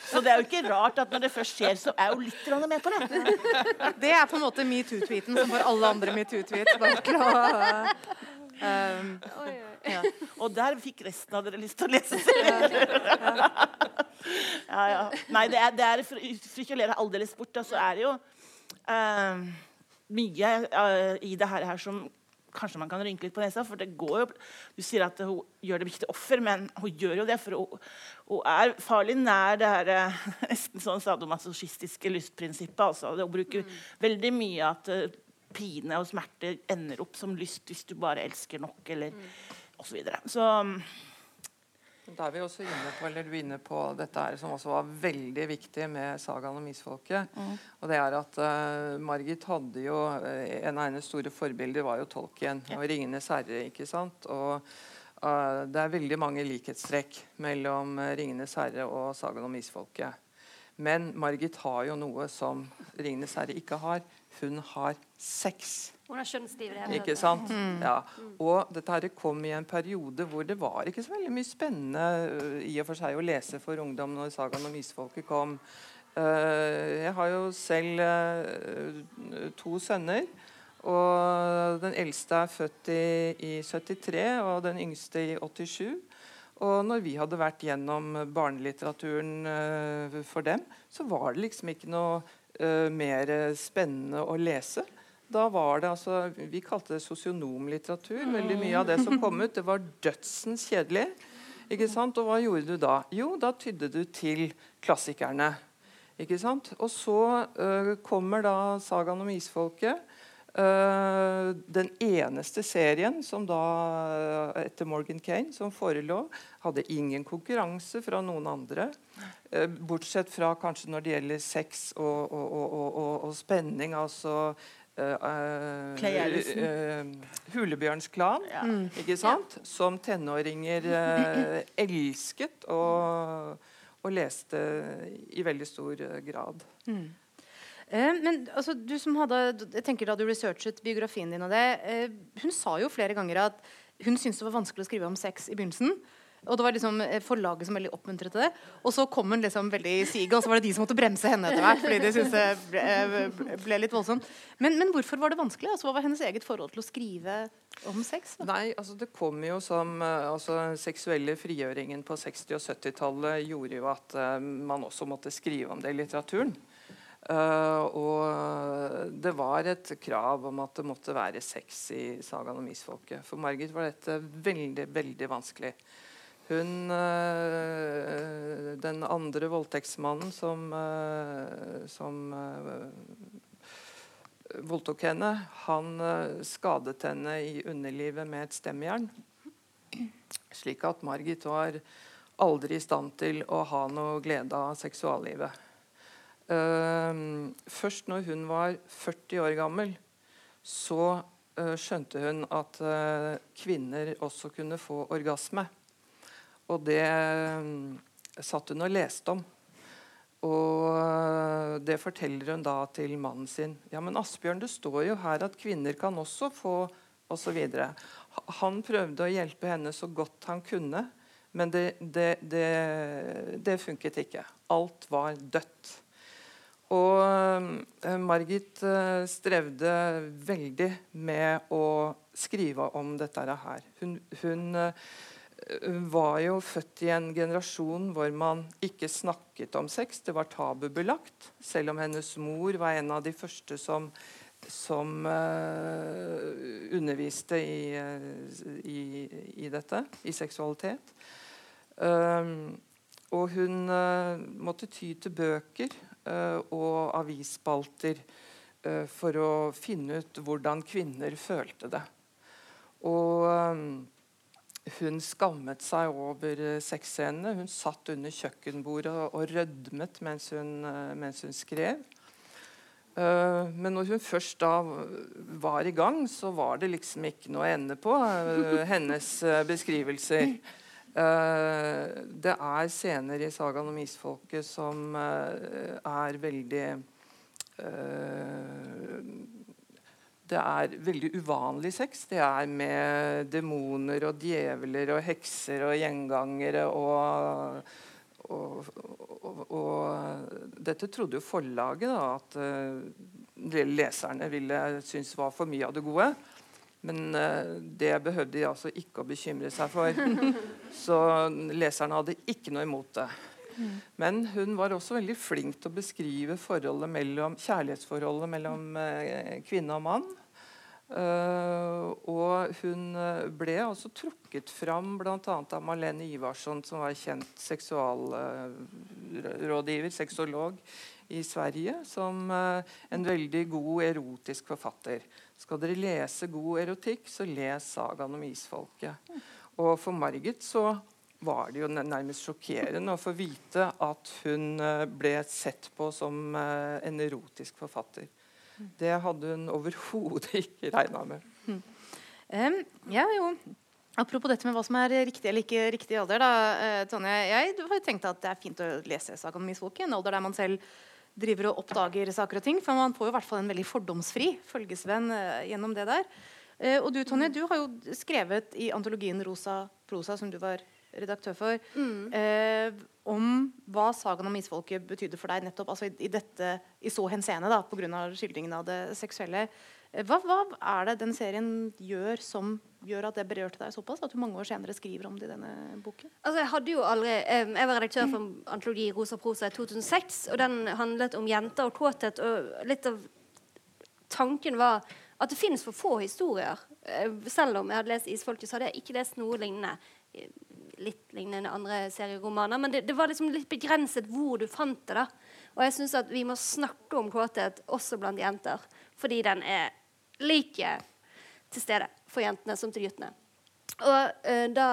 Så det er jo ikke rart at når det først skjer, så er hun litt med på det. Det er på en måte metoo-tweeten som får alle andre metoo-tweets. Um, ja. Og der fikk resten av dere lyst til å lese selv. Ja, ja. Nei, det er, det er for, for ikke å lere aldeles bort, så altså, er det jo uh, mye uh, i det her, som kanskje man kan rynke litt på nesa. For det går jo Du sier at hun gjør det viktig offer, men hun gjør jo det. For hun, hun er farlig nær det her uh, nesten sånn sadomasochistiske lystprinsippet. Altså. Hun bruker mm. veldig mye at uh, pine og smerte ender opp som lyst hvis du bare elsker nok, eller mm. osv. Så, videre. så um, da er vi også inne på, eller du er inne på dette her, som også var veldig viktig med sagaen om isfolket. Mm. Og det er at uh, Margit hadde jo uh, En av hennes store forbilder var jo Tolkien ja. og 'Ringenes herre'. ikke sant? Og uh, det er veldig mange likhetstrekk mellom 'Ringenes herre' og sagaen om isfolket. Men Margit har jo noe som 'Ringenes herre' ikke har. Hun har sex. Har kjønnsstiv. Ikke sant? Mm. Ja. Og dette her kom i en periode hvor det var ikke så veldig mye spennende uh, i og for seg å lese for ungdom når sagaen om isfolket kom. Uh, jeg har jo selv uh, to sønner. Og den eldste er født i, i 73, og den yngste i 87. Og når vi hadde vært gjennom barnelitteraturen uh, for dem, så var det liksom ikke noe uh, mer spennende å lese. Da var det altså, Vi kalte det sosionomlitteratur. Veldig mye av det som kom ut, det var dødsens kjedelig. Ikke sant? Og hva gjorde du da? Jo, da tydde du til klassikerne. Ikke sant? Og så uh, kommer da sagaen om isfolket. Uh, den eneste serien som da, etter Morgan Kane som forelå, hadde ingen konkurranse fra noen andre. Uh, bortsett fra kanskje når det gjelder sex og, og, og, og spenning. altså Uh, uh, Hulebjørns klan, ja. Mm. ikke sant? som tenåringer uh, elsket og, og, leste i veldig stor grad. Mm. men altså, du som hadde, jeg tenker Da du researchet biografien din, og det, hun sa jo flere ganger at hun syntes det var vanskelig å skrive om sex i begynnelsen. Og det var liksom eh, forlaget som veldig oppmuntret til det. Og så kom hun liksom veldig i siget, og så var det de som måtte bremse henne etter hvert. fordi de syntes det ble, eh, litt voldsomt. Men, men, hvorfor var det vanskelig? Altså, hva var hennes eget forhold til å skrive om sex? Da? Nei, altså Det kom jo som uh, altså, seksuelle frigjøringen på 60- og 70-tallet gjorde jo at uh, man også måtte skrive om det i litteraturen. Uh, og det var et krav om at det måtte være sex i sagaen om isfolket. For Margit var dette veldig, veldig vanskelig. Hun uh, Den andre voldtektsmannen som, uh, som voldtok henne, han skadet henne i underlivet med et stemjern. Slik at Margit var aldri i stand til å ha noe glede av seksuallivet. Først når hun var 40 år gammel, så skjønte hun at kvinner også kunne få orgasme. Og det ehm, satt hun og leste om. Og det forteller hun da til mannen sin. Ja, men Asbjørn, det står jo her at kvinner kan også få osv. Han prøvde å hjelpe henne så godt han kunne, men det, det, det, det funket ikke. Alt var dødt. Og uh, Margit uh, strevde veldig med å skrive om dette her. Hun, hun var jo født i en generasjon hvor man ikke snakket om sex. Det var tabubelagt. Selv om hennes mor var en av de første som, som underviste i, i, i, dette, i seksualitet. og hun måtte ty til bøker uh, og avisspalter eh, for å finne ut hvordan kvinner følte det. Og eh, hun skammet seg over sexscenene. Hun satt under kjøkkenbordet og rødmet mens hun, mens hun skrev. Men når hun først da var i gang, så var det liksom ikke noe ende på hennes beskrivelser. Det er scener i sagaen om isfolket som er veldig Det er veldig uvanlig sex. Det er med demoner og djevler og hekser og gjengangere og, og, og, og dette trodde jo forlaget da, at leserne ville synes var for mye av det gode. Men uh, det behøvde de altså ikke å bekymre seg for. Så leserne hadde ikke noe imot det. Men hun var også veldig flink til å beskrive mellom, kjærlighetsforholdet mellom eh, kvinne og mann. Uh, og hun ble også trukket fram bl.a. av Malene Ivarsson, som var kjent seksualrådgiver, sexolog i Sverige, som en veldig god erotisk forfatter. Skal dere lese god erotikk, så les sagaen om isfolket. Og for Margit så var det jo nærmest sjokkerende å få vite at hun eh, ble sett på som eh, en erotisk forfatter. Det hadde hun overhodet ikke regna med. Mm. Um, ja, jo. Apropos dette med hva som er riktig eller ikke riktig alder. da, uh, Tonje, Jeg har tenkt at det er fint å lese Sagaen om isfolket i en alder der man selv driver og oppdager saker og ting. For man får jo i hvert fall en veldig fordomsfri følgesvenn gjennom det der. Og du Tonje, du har jo skrevet i antologien Rosa prosa, som du var redaktør for, mm. eh, om hva sagaen om isfolket betydde for deg nettopp altså i, i, dette, i så henseende, pga. skildringen av det seksuelle. Hva, hva, er det den serien gjør som gjør at det berørte deg såpass? At du mange år senere skriver om det i denne boken? Altså, Jeg hadde jo aldri, jeg var redaktør for antologi Rosa prosa i 2006, og den handlet om jenter og kåthet. Og litt av tanken var at det finnes for få historier. Eh, selv om jeg hadde lest 'Isfolket', så hadde jeg ikke lest noe lignende. Litt lignende andre serieromaner, men det, det var liksom litt begrenset hvor du fant det. da. Og jeg syns at vi må snakke om kåthet også blant jenter, fordi den er like til stede for jentene som til guttene. Og uh, da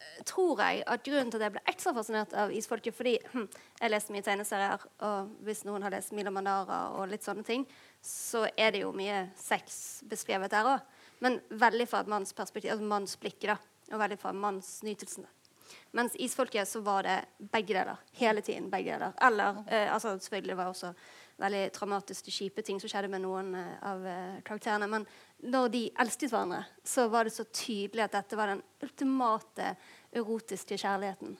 eh, tror jeg at grunnen til at jeg ble ekstra fascinert av isfolket fordi hm, jeg leste mye tegneserier, og hvis noen har lest Mila Mandara og litt sånne ting, så er det jo mye sex beskrevet der òg. Men veldig fra et manns perspektiv, altså mannsblikket, da. Og veldig fra mannsnytelsen. Mens isfolket så var det begge deler. Hele tiden begge deler. Eller eh, altså selvfølgelig det var også veldig traumatiske, kjipe ting som skjedde med noen eh, av uh, karakterene. Men når de elsket hverandre, så var det så tydelig at dette var den ultimate erotiske kjærligheten.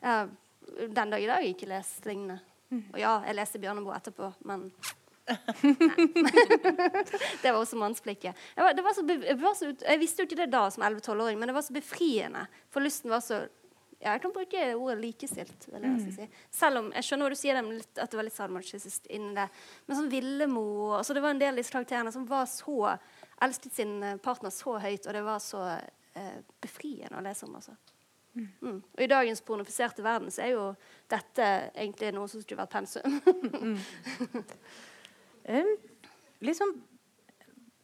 Den dag i dag har jeg ikke lest lignende. Og ja, jeg leste Bjørneboe etterpå, men det var også mannsblikket. Jeg, var, var så, jeg, var så, jeg, visste jo ikke det da som 11-12-åring, men det var så befriende. For lysten var så ja, Jeg kan bruke ordet likestilt. Mm. Si. Selv om jeg skjønner hva du sier, litt, at det var litt salmachistisk inni det. Men sånn Villemo altså Det var en del av disse karakterene som var så elsket sin partner så høyt, og det var så eh, befriende å lese om. altså. Mm. Mm. Og I dagens pornofiserte verden så er jo dette egentlig noe som skulle vært pensum. mm. um, liksom,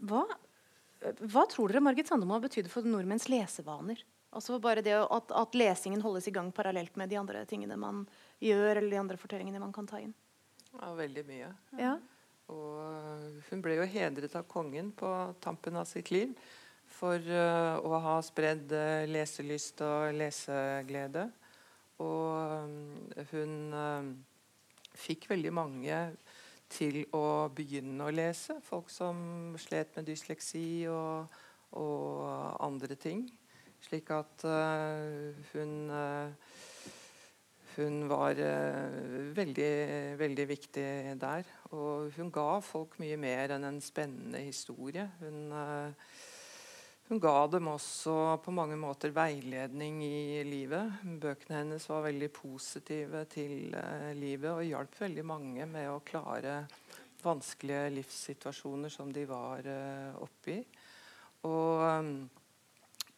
hva, hva, tror dere Margit Sandemo har betydd for nordmenns lesevaner? Altså bare det at, at, lesingen holdes i gang parallelt med de andre tingene man gjør, eller de andre fortellingene man kan ta inn. Ja, veldig mye. Ja. Og hun ble jo hedret av kongen på tampen av sitt liv for uh, å ha spredd uh, leselyst og leseglede. Og um, hun uh, fikk veldig mange til å begynne å lese. Folk som slet med dysleksi og, og andre ting. Slik at hun hun var veldig, veldig viktig der. Og hun ga folk mye mer enn en spennende historie. Hun hun ga dem også på mange måter veiledning i livet. Bøkene hennes var veldig positive til eh, livet og hjalp veldig mange med å klare vanskelige livssituasjoner som de var eh, oppi. Og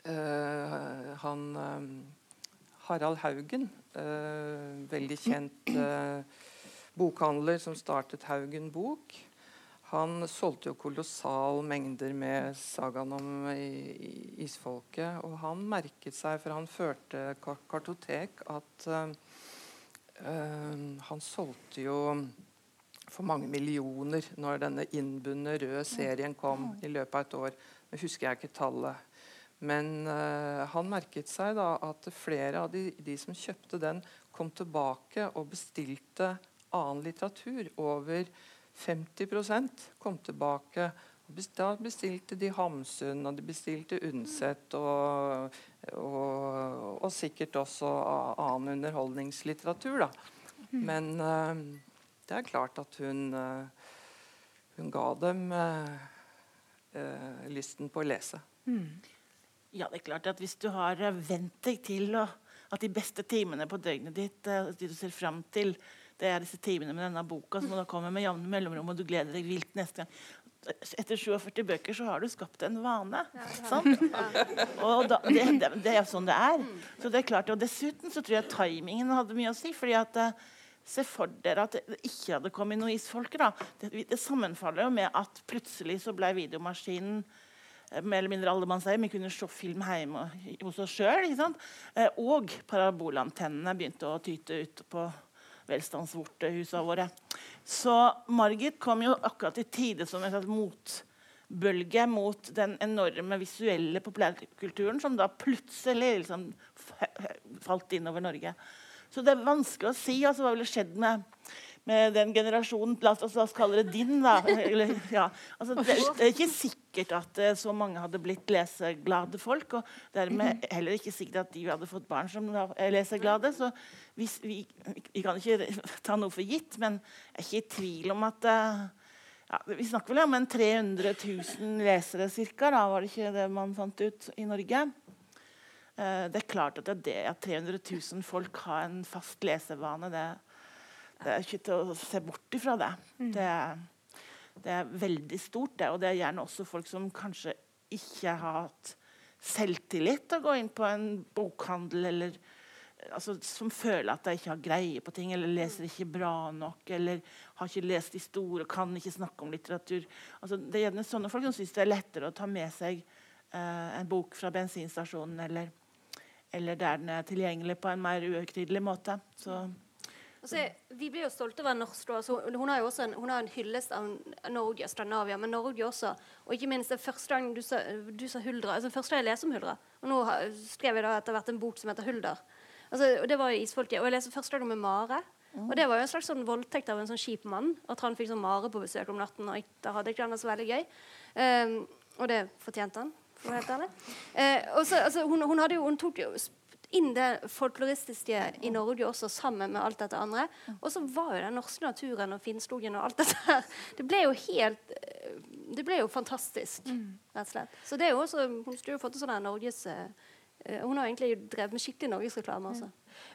eh, han Harald Haugen, veldig kjent bokhandler som startet Haugen Bok, han solgte jo kolossal mengder med sagaen om isfolket. Og han merket seg, for han førte kartotek, at uh, han solgte jo for mange millioner når denne innbundne røde serien kom i løpet av et år. Nå husker jeg ikke tallet. Men uh, han merket seg da at flere av de, de, som kjøpte den, kom tilbake og bestilte annen litteratur over 50% kom tilbake. Da bestilte de Hamsun, og de bestilte Undset og, og, og, sikkert også annen underholdningslitteratur. Da. Mhm. Men uh, det er klart at hun, uh, hun ga dem uh, lysten på å lese. Mm. Ja, det er klart at Hvis du har vent deg til å, at de beste timene på døgnet ditt, de du ser fram til, det er disse timene med denne boka som da kommer med jevne mellomrom, og du gleder deg vilt neste gang. Etter 47 bøker så har du skapt en vane. Ja, og da, det, det, det, er sånn det er. Så det er klart, og Dessuten så tror jeg timingen hadde mye å si. fordi at eh, Se for dere at det ikke hadde kommet noen isfolker. da. Det, det sammenfaller jo med at plutselig så ble videomaskinen eh, mer eller mindre alle man sier, Vi kunne se film hjemme hos oss sjøl. Eh, og parabolantennene begynte å tyte ut på velstandsvortehusene våre. Så Margit kom jo akkurat i tide som en motbølge mot den enorme visuelle populærkulturen som da plutselig liksom falt inn over Norge. Så det er vanskelig å si altså, hva ville skjedd med med den generasjonen La oss, la oss kalle det din. da. Eller, ja. altså, det, er ikke sikkert at uh, så mange hadde blitt leseglade folk. Og dermed heller ikke sikkert at de hadde fått barn som er leseglade. Så vi, vi, vi, kan ikke ta noe for gitt, men jeg er ikke i tvil om at uh, ja, Vi snakker vel om en 300 000 lesere ca. Var det ikke det man fant ut i Norge? Det er klart at det, det at 300 000 folk har en fast lesevane, det er det er ikke til å se bort ifra det. Mm. Det, det, er veldig stort, det. Og det er gjerne også folk som kanskje ikke har hatt selvtillit til å gå inn på en bokhandel, eller altså, som føler at de ikke har greie på ting, eller leser ikke bra nok, eller har ikke lest de store, kan ikke snakke om litteratur. Altså, det er gjerne sånne folk som syns det er lettere å ta med seg eh, en bok fra bensinstasjonen, eller, eller der den er tilgjengelig på en mer uhøytidelig måte. Så Altså, vi blir jo stolte over norsk. Altså, hun har jo også en, har en hyllest av Norge og Skandinavia, men Norge også. Og ikke minst det første gang du sa, du sa Huldra. Altså, første gang jeg leste om Huldra. Og nå har, skrev jeg da har vært en bok som heter Hulder. Altså, og det var jo Isfolket. Og jeg leste første gang med Mare. Og det var jo en slags sånn voldtekt av en sånn kjip mann. At han fikk sånn mare på besøk om natten. Og da hadde ikke han det så veldig gøy. Um, og det fortjente han, for å være helt ærlig. Uh, og så, altså, hun, hun, jo, hun, tok jo inn det folkloristiske i Norge også, sammen med alt dette andre. Og så var jo den norske naturen og Finnskogen og alt dette her Det ble jo helt eh, Det ble jo fantastisk, rett og slett. Så det er jo også Hun skulle jo fått en sånn Norges eh, eh, Hun har egentlig drevet med skikkelig norgesreklame også.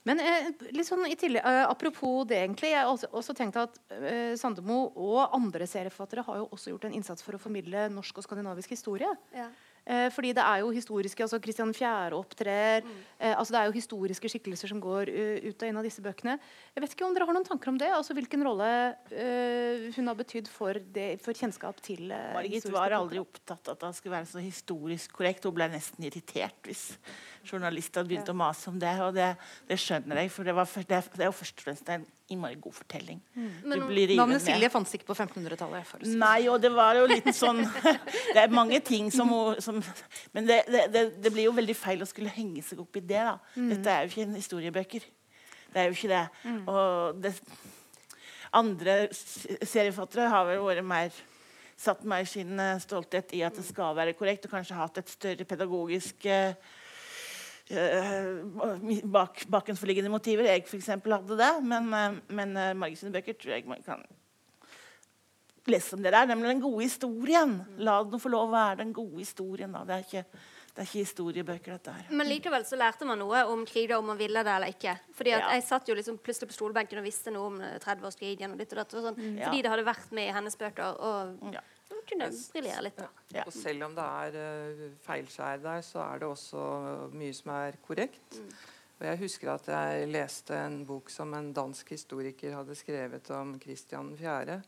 Men eh, litt sånn i tillegg, eh, apropos det, egentlig. Jeg har også, også tenkt at eh, Sandemo og andre serieforfattere har jo også gjort en innsats for å formidle norsk og skandinavisk historie. Ja. Eh, fordi det er jo historiske altså Kristian 4. opptrer. Eh, altså Det er jo historiske skikkelser som går uh, ut og inn av disse bøkene. Jeg vet ikke om dere har noen tanker om det? altså Hvilken rolle uh, hun har betydd for, det, for kjennskap til uh, Margit var aldri opptatt av at det skulle være så historisk korrekt. Hun ble nesten irritert hvis journalister hadde begynt å mase om det. Og det, det skjønner jeg, for det, var, det, det er jo først og fremst en innmari god fortelling. Men blir revet Navnet. Silje fantes ikke på 1500-tallet. Nei, og det var jo litt sånn Det er mange ting som som, Men det, det, det, det blir jo veldig feil å skulle henge seg opp i det. da. Dette er jo ikke en historiebøker. Det er jo ikke det. Og det, andre seriefattere har vel vært mer satt mer sin eh, stolthet i at det skal være korrekt, og kanskje hatt et større pedagogisk eh, bak, bakenforliggende motiver. Jeg eksempel hadde det, men, eh, men eh, Margit sine bøker tror jeg man kan lese om det der, nemlig den gode historien. La den få lov å være den gode historien. Da. Det, er ikke, det er ikke historiebøker, dette her. Men likevel så lærte man noe om krig, da, om man ville det eller ikke. Fordi at Ja. Jeg satt jo liksom plutselig på stolbenken og visste noe om eh, 30-årskrigen. og ditt og datt, og sånn, Ja. Fordi det hadde vært med i hennes bøker. Og Ja. Så kunne briljere litt. Ja. Og selv om det er uh, feilskjær der, så er det også mye som er korrekt. Og jeg husker at jeg leste en bok som en dansk historiker hadde skrevet om Kristian 4.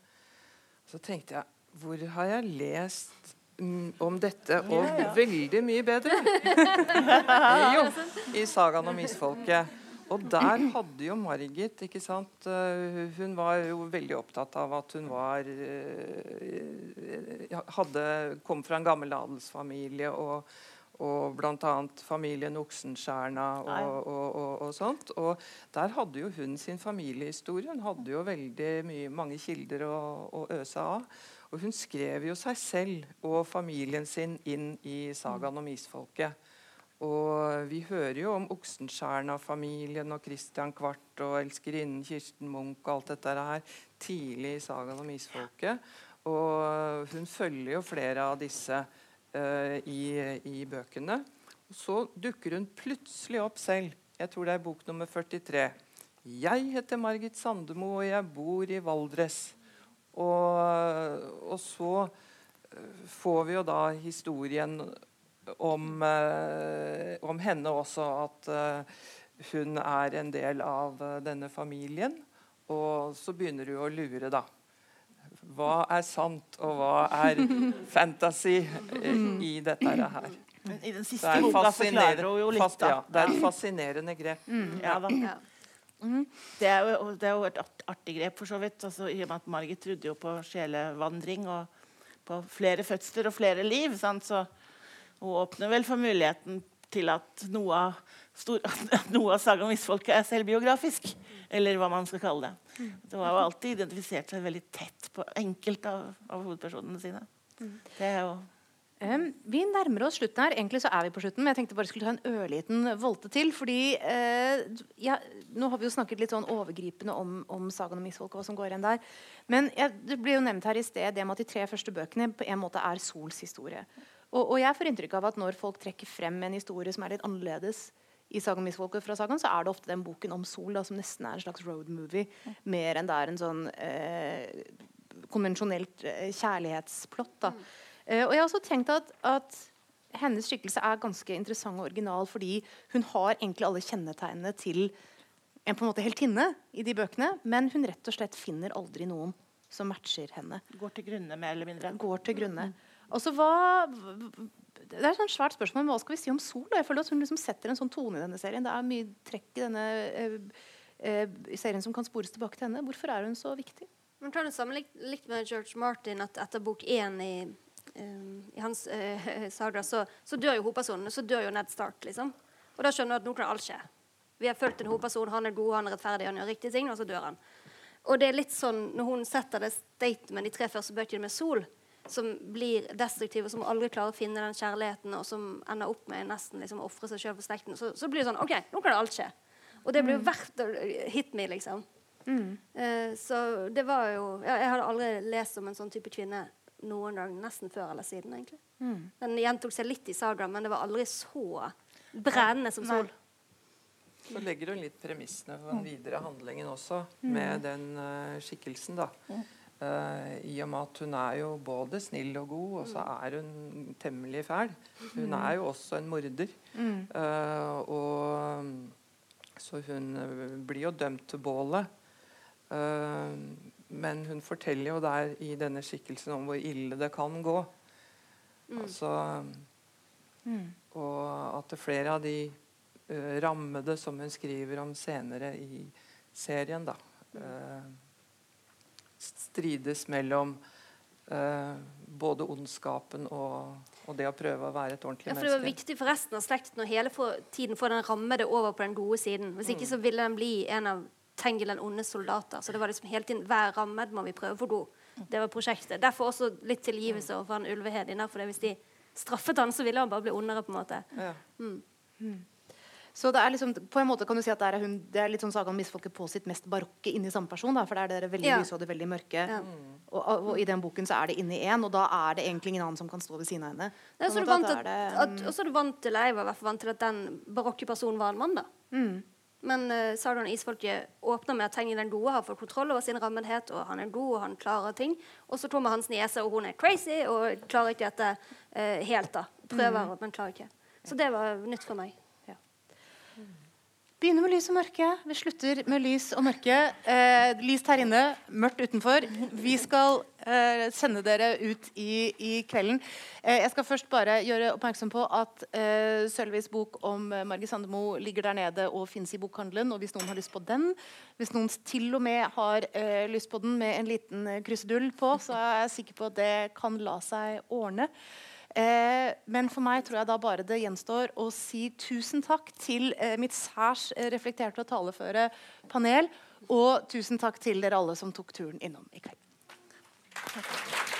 Så tenkte jeg hvor har jeg lest mm, om dette, og Ja, ja. veldig mye bedre? jo, i sagaen om isfolket. Og der hadde jo Margit ikke sant? eh, Hun var jo veldig opptatt av at hun var eh, hadde, kom fra en gammel adelsfamilie og, og bl.a. familien Oksenskjerna og, og, og sånt. Og der hadde jo hun sin familiehistorie. Hun hadde jo veldig mye, mange kilder å, å øse av. Og hun skrev jo seg selv og familien sin inn i sagaen om isfolket. Og vi hører jo om Oxenstierna-familien og Christian Kvart og elskerinnen Kirsten Munch og alt dette her tidlig i sagaen om isfolket. Og hun følger jo flere av disse uh, i, i bøkene. Og så dukker hun plutselig opp selv. Jeg tror det er bok nummer 43. Jeg heter Margit Sandemo, og jeg bor i Valdres. Og, og så eh, får vi jo da historien om, eh, om henne også, at eh, hun er en del av eh, denne familien. Og så begynner du å lure, da. Hva er sant, og hva er fantasy i dette her? Men I den siste boka forklarer hun jo litt. fast, Da. ja, det er et fascinerende grep. Ja, da. Ja. Det er, jo, det er jo et artig grep, for så vidt. Altså, I og med at Margit trodde jo på sjelevandring og på flere fødsler og flere liv. Sant? Så hun åpner vel for muligheten til at noe av, stor, at noe av Saga om isfolket er selvbiografisk. Eller hva man skal kalle det. Det har jo alltid identifisert seg veldig tett på enkelte av, av hovedpersonene sine. Det er jo Um, vi nærmer oss slutten her. Egentlig så er vi på slutten, men jeg tenkte bare skulle ta en ørliten volte til. fordi uh, ja, Nå har vi jo snakket litt sånn overgripende om, om sagaen om isfolket og hva som går igjen der. Men ja, det ble jo nevnt her i sted det med at de tre første bøkene på en måte er Sols historie. Og, og jeg får inntrykk av at når folk trekker frem en historie som er litt annerledes i Sagaen om isfolket fra sagaen, så er det ofte den boken om Sol da, som nesten er en slags road movie, mer enn det er en sånn eh, konvensjonelt eh, kjærlighetsplott. da. Eh, og jeg har også tenkt at, at hennes skikkelse er ganske interessant og original fordi hun har egentlig alle kjennetegnene til en på en måte heltinne i de bøkene, men hun rett og slett finner aldri noen som matcher henne. går til grunne, mer eller mindre. Går til grunne. Altså, hva, det er et svært spørsmål, men hva skal vi si om Sol? Jeg føler at Hun liksom setter en sånn tone i denne serien. Det er mye trekk i denne eh, eh, serien som kan spores tilbake til henne. Hvorfor er hun så viktig? Man kan jo sammenligne litt med George Martin at etter bok én i, um, i hans uh, saga, så, så dør jo hovedpersonen. Så dør jo Ned Stark, liksom. Og da skjønner du at nå kan alt skje. Vi har fulgt en hovedperson, han er god, han er rettferdig, han gjør riktige ting, og så dør han. Og det er litt sånn når hun setter det statement i tre første bøkene med Sol, som blir destruktive, som aldri klarer å finne den kjærligheten, og som ender opp med nesten liksom å ofre seg sjøl for slekten, så, så, blir det sånn OK, nå kan alt skje. Og det blir jo mm. verdt å hit me, liksom. Mm. Uh, så det var jo ja, Jeg hadde aldri lest om en sånn type kvinne noen gang, nesten før eller siden, egentlig. Mm. Den gjentok seg litt i Saga, men det var aldri så brennende som sol. Så legger hun litt premissene for den videre handlingen også, med den uh, skikkelsen, da. Uh, I og med at hun er jo både snill og god, og så er hun temmelig fæl. Hun er jo også en morder. Uh, og så hun blir jo dømt til bålet. men hun forteller jo der i denne skikkelsen om hvor ille det kan gå. Mm. Altså mm. Og at flere av de uh, rammede som hun skriver om senere i serien, da uh, strides mellom uh, både ondskapen og, og, det å prøve å være et ordentlig menneske. Ja, for Det var viktig for resten av slekten å hele for, tiden få den rammede over på den gode siden. Hvis ikke mm. så ville den bli en av Tengel den onde soldater. Så det var liksom hele tiden hver rammed må vi prøve for god. Det var prosjektet. Derfor også litt tilgivelse overfor han Ulvehed. For hvis de straffet han, så ville han bare bli ondere. på en måte. Ja. Mm. Så det er liksom, på en måte kan du si at det er, hun, det er litt sånn Sagan misfolket på sitt mest barokke inni samme person. Da, for det er det veldig ja. lyse og det veldig mørke. Ja. Og, og, og, i den boken så er det inni én, og da er det egentlig ingen annen som kan stå ved siden av henne. Ja, så, du vant at, at, at, og så er du vant til, jeg var vant til at den barokke personen var en mann. da. Mm. Men uh, Sardan Isfolket åpner med at Tengen den gode har fått kontroll over sin rammenhet, og han er god, og han klarer ting. Og så kommer hans niese, og hun er crazy og klarer ikke dette uh, helt. da. Prøver, mm. men klarer ikke. Så det var nytt for meg. Begynner med lys og mørke. Vi slutter med lys og mørke. Eh, lyst her inne, mørkt utenfor. Vi skal eh, sende dere ut i, i kvelden. Eh, jeg skal først bare gjøre oppmerksom på at eh, Sølvis bok om eh, Margit Sandemo ligger der nede og finnes i bokhandelen. og Hvis noen har lyst på den, hvis noen til og med har eh, lyst på den med en liten krusedull på, så er jeg sikker på at det kan la seg ordne. Eh, men for meg tror jeg da bare det gjenstår å si tusen takk til eh, mitt særs eh, reflekterte og taleføre panel. Og tusen takk til dere alle som tok turen innom i kveld. Takk.